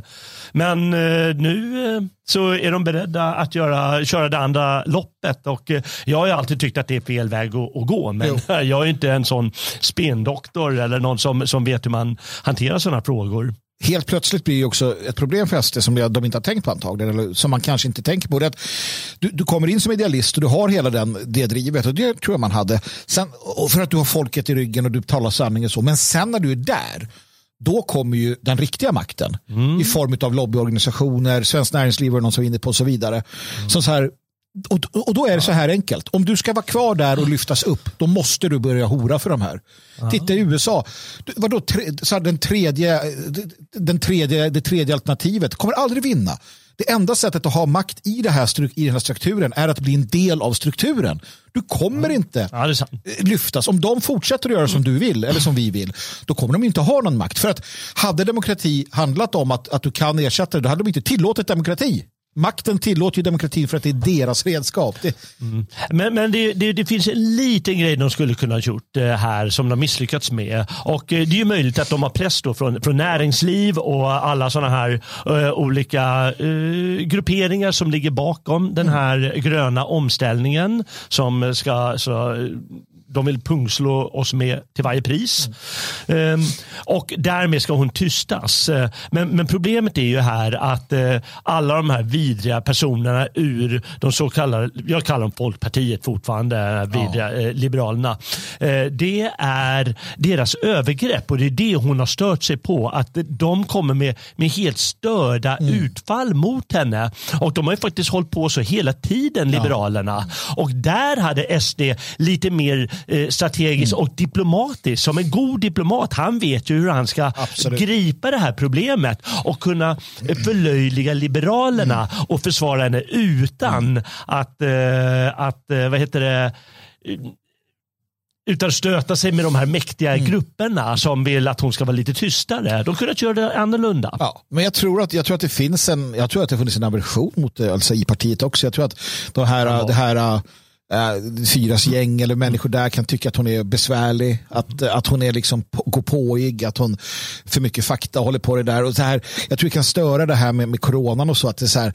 Men eh, nu eh, så är de beredda att göra, köra det andra loppet och jag har alltid tyckt att det är fel väg att, att gå men jag är inte en sån spendoktor eller någon som, som vet hur man hanterar sådana frågor. Helt plötsligt blir det också ett problem för SD som de inte har tänkt på antagligen, eller som man kanske inte tänker på. Det att du, du kommer in som idealist och du har hela den, det drivet och det tror jag man hade. Sen, och för att du har folket i ryggen och du talar sanning och så. Men sen när du är där, då kommer ju den riktiga makten i form av lobbyorganisationer, Svenskt Näringsliv och någon som är inne på och så vidare. Som så här, och, och då är det så här enkelt. Om du ska vara kvar där och lyftas upp, då måste du börja hora för de här. Titta i USA. Vadå, tre, så här, den tredje, den tredje, det tredje alternativet kommer aldrig vinna. Det enda sättet att ha makt i, det här, i den här strukturen är att bli en del av strukturen. Du kommer inte Ja, eh, lyftas. Om de fortsätter att göra som du vill eller som vi vill, då kommer de inte ha någon makt. För att hade demokrati handlat om att, att du kan ersätta det, då hade de inte tillåtit demokrati. Makten tillåter ju demokratin för att det är deras redskap. Det, mm. Men, men det, det, det finns en liten grej de skulle kunna ha gjort eh, här som de misslyckats med. Och eh, det är ju möjligt att de har press då från, från näringsliv och alla sådana här uh, olika uh, grupperingar som ligger bakom den här gröna omställningen som ska så, de vill pungslå oss med till varje pris. Ehm, och därmed ska hon tystas. Eh, Men, men problemet är ju här att eh, alla de här vidriga personerna ur de så kallade, jag kallar dem Folkpartiet fortfarande, vidriga, eh, Liberalerna. Eh, det är deras övergrepp och det är det hon har stört sig på. Att de kommer med, med helt störda utfall mot henne. Och de har ju faktiskt hållit på så hela tiden, Liberalerna. Och där hade SD lite mer eh, strategiskt och diplomatiskt. Som en god diplomat, han vet ju hur han ska Absolut. gripa det här problemet och kunna eh, förlöjliga Liberalerna och försvara henne utan att, eh, att eh, vad heter det, utan stöta sig med de här mäktiga grupperna som vill att hon ska vara lite tystare. De kunde göra det annorlunda. ja. Men jag tror, att, jag tror att det finns en, jag tror att det funnits en aversion mot det alltså i partiet också. Jag tror att de här, det här äh, Fyras gäng eller människor där kan tycka att hon är besvärlig, att, att hon är liksom går påig, att hon för mycket fakta håller på det där. Och så här jag tror det kan störa det här med, med coronan och så, att det är så här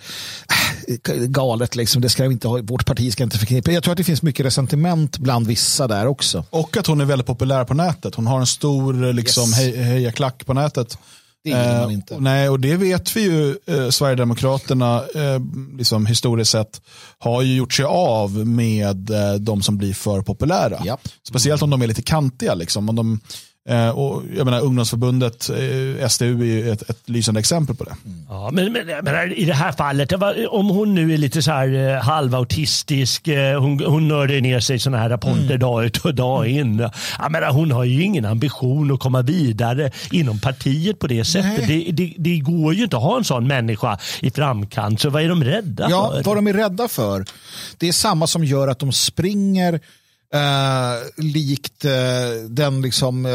äh, galet, liksom. det ska vi inte ha, vårt parti ska inte förknippa. Jag tror att det finns mycket resentiment bland vissa där också. Och att hon är väldigt populär på nätet. Hon har en stor liksom, Yes. hej, hejaklack på nätet. Det gillar man Eh, inte. och nej, och det vet vi ju, eh, Sverigedemokraterna, eh, liksom historiskt sett, har ju gjort sig av med eh, de som blir för populära. Japp. Speciellt om de är lite kantiga. Liksom. Om de, eh, och, jag menar, ungdomsförbundet, eh, SDU, är ju ett, ett lysande exempel på det. Ja, men, men, men i det här fallet, om hon nu är lite så här eh, halvautistisk, hon, hon nördar ner sig i sådana här rapporter dag ut och dag in. Jag menar, hon har ju ingen ambition att komma vidare inom partiet på det sättet. Det, det, det går ju inte att ha en sån människa i framkant, så vad är de rädda Ja, för? vad de är rädda för. Det är samma som gör att de springer eh, likt eh, den liksom, eh,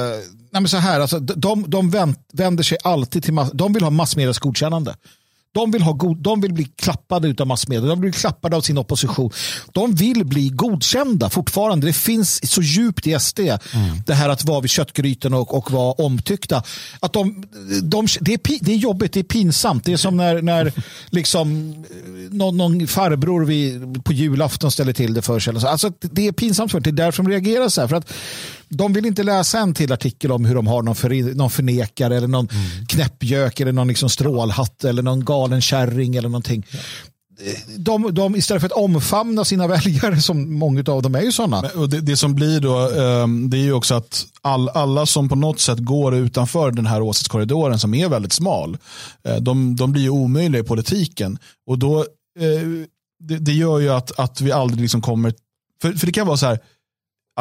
nej men så här, alltså, de, de vänt, vänder sig alltid till, mass, de vill ha massmedias godkännande. De vill, ha god, de vill bli klappade av massmedia, de vill bli klappade av sin opposition. De vill bli godkända fortfarande. Det finns så djupt i SD, mm. det här att vara vid köttgrytan och, och vara omtyckta. Att de, de, det, är, det är jobbigt, det är pinsamt. Det är som när, när liksom, eh, någon, någon farbror vid, på julafton ställer till det för sig. Alltså, det är pinsamt för det är därför de reagerar så här. För att de vill inte läsa en till artikel om hur de har någon, för, någon förnekare eller någon mm. knäppgök eller någon liksom strålhatt eller någon galen kärring eller någonting. Ja. De, de, istället för att omfamna sina väljare, som många av dem är ju sådana. Det, det, som blir då, um, det är ju också att all, alla som på något sätt går utanför den här åsiktskorridoren som är väldigt smal, uh, de, de blir ju omöjliga i politiken. Och då, uh, det, det, gör ju att, att vi aldrig liksom kommer, för, för det kan vara så här,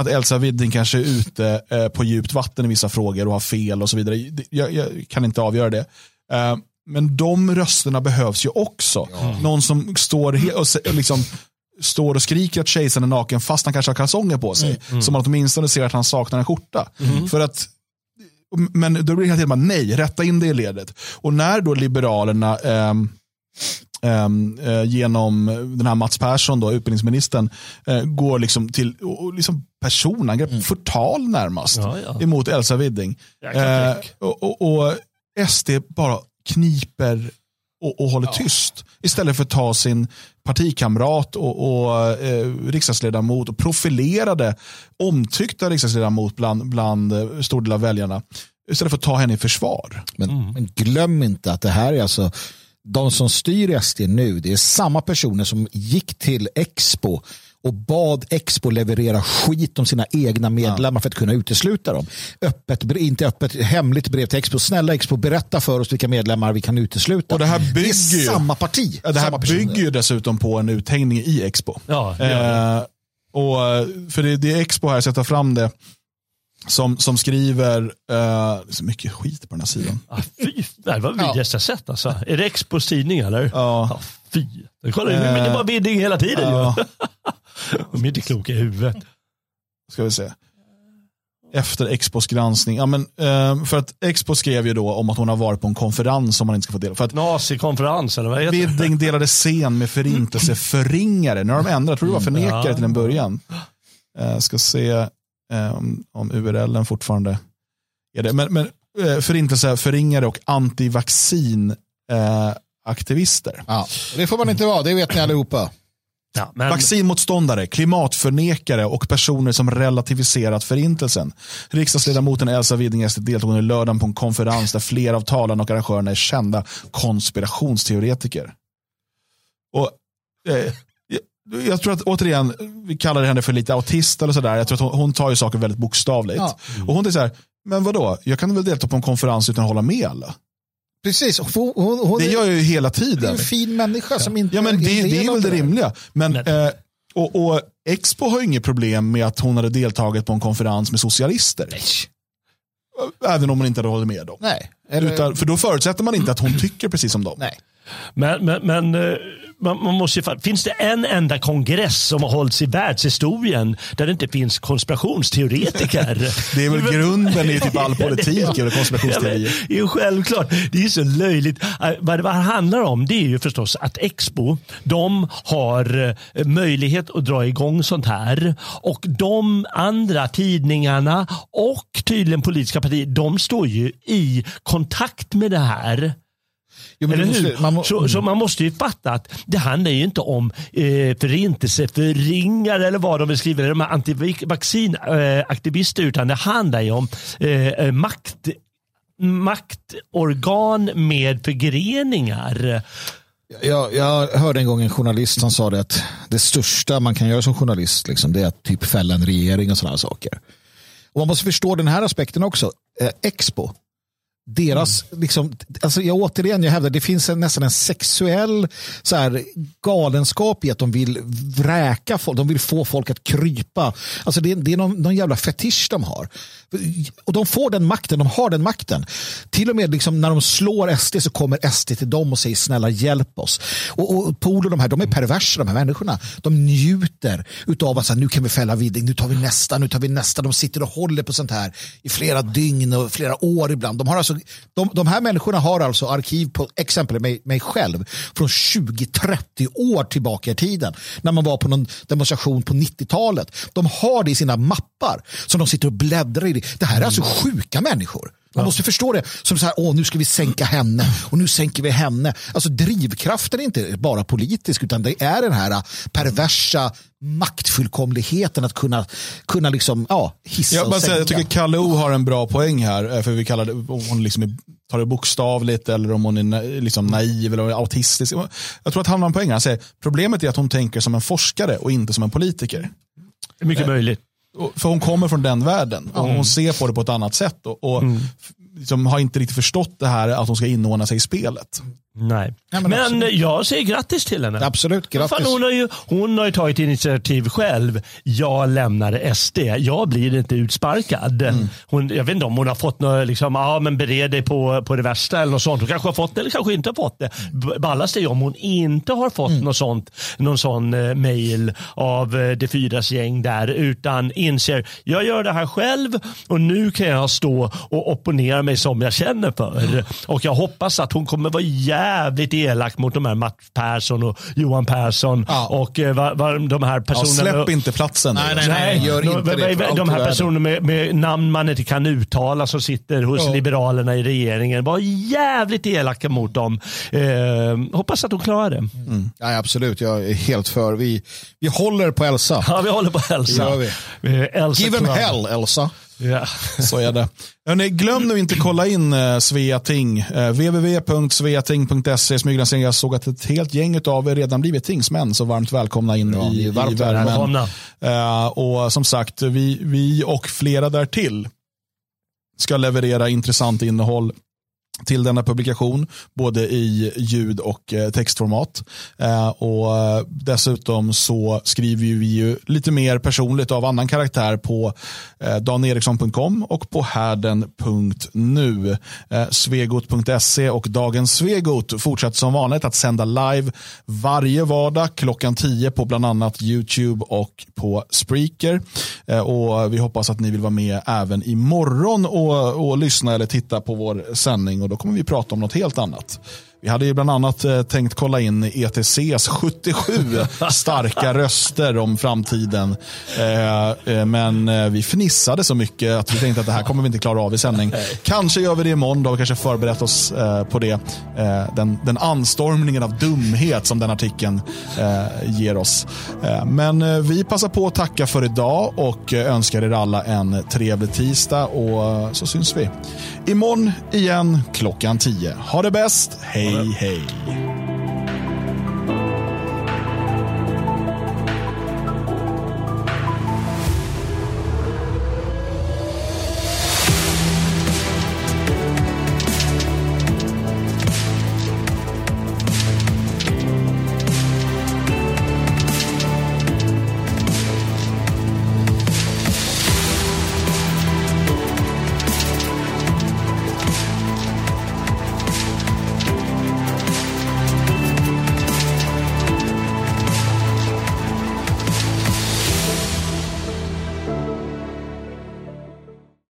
att Elsa Widding kanske är ute eh, på djupt vatten i vissa frågor och har fel och så vidare. Jag, jag kan inte avgöra det. Eh, men de rösterna behövs ju också. Ja. Någon som står och, liksom, står och skriker att kejsaren är naken fast han kanske har kalsonger på sig. Mm, mm. Som att åtminstone ser att han saknar en skjorta. Mm. För att, men då blir det helt enkelt nej, rätta in det i ledet. Och när då Liberalerna eh, eh, genom den här Mats Persson, då, utbildningsministern, eh, går liksom till och, liksom personangrepp, mm. förtal närmast, ja, ja. emot Elsa Widding. Eh, och, och, och, SD bara kniper och, och håller ja. tyst istället för att ta sin partikamrat och, och eh, riksdagsledamot och profilerade, omtyckta riksdagsledamot bland, bland eh, stor del av väljarna istället för att ta henne i försvar. Men, mm. men glöm inte att det här är alltså de som styr SD nu, det är samma personer som gick till Expo och bad Expo leverera skit om sina egna medlemmar ja. för att kunna utesluta dem. Öppet, inte öppet, hemligt brev till Expo. Snälla Expo, berätta för oss vilka medlemmar vi kan utesluta. Och det, här bygger det är samma parti. Ja, det här bygger ju dessutom på en uthängning i Expo. Ja, eh, och, för det, det är Expo här, sätta fram det som, som skriver, uh, det är så mycket skit på den här sidan. Ah, fy, det var vidrigaste ja. sett alltså. Är det Expos tidning eller? Ja. Ah, fy. Kolla, uh, men det var bidding hela tiden uh. ju. De är inte kloka i huvudet. Ska vi se. Efter Expos granskning. Ja, men, uh, för att Expo skrev ju då om att hon har varit på en konferens som man inte ska få dela. För att Nazikonferens eller vad heter det? Bidding delade scen med förintelseförringare. Nu har de ändrat, jag tror det var förnekare mm. till en början. Uh, ska se eh, om, om URLen fortfarande är det. Men, men eh, förintelse, förringare och antivaccin eh, aktivister. Ja, det får man inte vara, det vet ni allihopa. Ja, men... Vaccinmotståndare, klimatförnekare och personer som relativiserat förintelsen. Riksdagsledamoten Elsa Widding deltog under lördagen på en konferens där flera av talarna och arrangörerna är kända konspirationsteoretiker. Och, eh, jag tror att återigen, vi kallar henne för lite autist eller sådär. Jag tror att hon, hon tar ju saker väldigt bokstavligt. Ja. Mm. Och hon är så här, men vadå, jag kan väl delta på en konferens utan att hålla med alla. Precis, hon, hon, hon det gör jag ju hela tiden. Det är en fin människa som inte Ja men det, det är väl det rimliga. Men, eh, och, och, Expo har inget problem med att hon hade deltagit på en konferens med socialister. Nej. Även om hon inte hade hållit med dem. Nej. Eller... Utan, för då förutsätter man inte att hon tycker precis som dem. Nej. Men, men, men eh, man, man måste ju, finns det en enda kongress som har hållits i världshistorien där det inte finns konspirationsteoretiker? det är väl grunden i typ all politik, eller konspirationsteorier. Ja, men, självklart, det är så löjligt. Äh, vad det handlar om det är ju förstås att Expo, de har eh, möjlighet att dra igång sånt här och de andra tidningarna och tydligen politiska partier, de står ju i kontakt med det här. Jo, Eller måste, hur? Man må, så, så, mm. man måste ju fatta att det handlar ju inte om eh, förintelseförringare eller vad de vill skriva, de här antivaccinaktivister, utan det handlar ju om eh, eh, makt, maktorgan med förgreningar. Jag, jag hörde en gång en journalist som sa det att det största man kan göra som journalist liksom, det är att typ fälla en regering och sådana saker. Och man måste förstå den här aspekten också. Eh, Expo, deras, mm. liksom, alltså jag återigen, jag hävdar, det finns en, nästan en sexuell så här, galenskap i att de vill vräka folk, de vill få folk att krypa. Alltså det, det är någon, någon jävla fetisch de har. Och de får den makten, de har den makten. Till och med liksom, när de slår SD så kommer SD till dem och säger snälla hjälp oss. Och, och Pol och de här, de är perversa de här människorna. De njuter av att så här, nu kan vi fälla Widing, nu tar vi nästa, nu tar vi nästa. De sitter och håller på sånt här i flera dygn och flera år ibland. De har alltså de, de här människorna har alltså arkiv på exempel mig, mig själv från 20-30 år tillbaka i tiden när man var på någon demonstration på 90-talet. De har det i sina mappar som de sitter och bläddrar i. Det här är alltså sjuka människor. Man måste förstå det som så här, åh nu ska vi sänka henne och nu sänker vi henne. Alltså drivkraften är inte bara politisk utan det är den här perversa maktfullkomligheten att kunna, kunna liksom, ja, hissa Jag, och sänka. säga, jag tycker Kalle O har en bra poäng här. eh, För vi kallar det, om hon liksom är, tar det bokstavligt eller om hon är na- liksom naiv eller autistisk. Jag tror att han har en poäng. här. Han säger problemet är att hon tänker som en forskare och inte som en politiker. Mycket möjligt. För hon kommer från den världen och hon ser på det på ett annat sätt. Och, och f- liksom har inte riktigt förstått det här att hon ska inordna sig i spelet. Nej. Ja, men men jag säger grattis till henne. Absolut, grattis. Fan, hon, har ju, hon har ju tagit initiativ själv. Jag lämnar SD. Jag blir inte utsparkad. Mm. Hon, jag vet inte om hon har fått något, liksom, ja men bered dig på, på det värsta eller något sånt. Hon kanske har fått det eller kanske inte har fått det. Ballast är ju om hon inte har fått Mm. något sånt, någon sån eh, mail av eh, det fyras gäng där utan inser, jag gör det här själv och nu kan jag stå och opponera mig som jag känner för. Och jag hoppas att hon kommer vara jävligt elak mot de här Mats Persson och Johan Persson Ja. och eh, vad, vad de här Ja, personerna. släpp inte platsen. nu. Nej, nej, nej. gör de, inte det för allt de här personerna med, med namn man inte kan uttala som sitter hos Ja. Liberalerna i regeringen. Var jävligt elaka mot dem. Eh, hoppas att de klarar det. Ja, absolut, jag är helt för. Vi, vi håller på Elsa. Ja, vi håller på Elsa. Det. Eh, Elsa Give them hell, Elsa. Ja. Så är det. Hörrni, glöm nu inte kolla in eh, Sveating. Eh, www.sveating.se. Smyglandsen, jag såg att ett helt gäng av er redan blivit tingsmän, så varmt välkomna in Ja, i, varmt i värmen. Eh, och som sagt, vi, vi och flera därtill ska leverera intressant innehåll till denna publikation, både i ljud och eh, textformat. Eh, och eh, Dessutom så skriver vi ju lite mer personligt av annan karaktär på eh, daneriksson.com och på härden.nu. Eh, svegot.se och Dagens Svegot fortsätter som vanligt att sända live varje vardag klockan 10 på bland annat YouTube och på Spreaker. Eh, och Vi hoppas att ni vill vara med även imorgon och, och lyssna eller titta på vår sändning och då kommer vi prata om något helt annat. Vi hade ju bland annat eh, tänkt kolla in ETCs 77 starka röster om framtiden. Eh, eh, men vi fnissade så mycket att vi tänkte att det här kommer vi inte klara av i sändning. Kanske gör vi det imorgon, då har vi kanske förberett oss på det. Den, den anstormningen av dumhet som den artikeln ger oss. Men vi passar på att tacka för idag och önskar er alla en trevlig tisdag och så syns vi imorgon igen klockan 10. Ha det bäst, hej hej.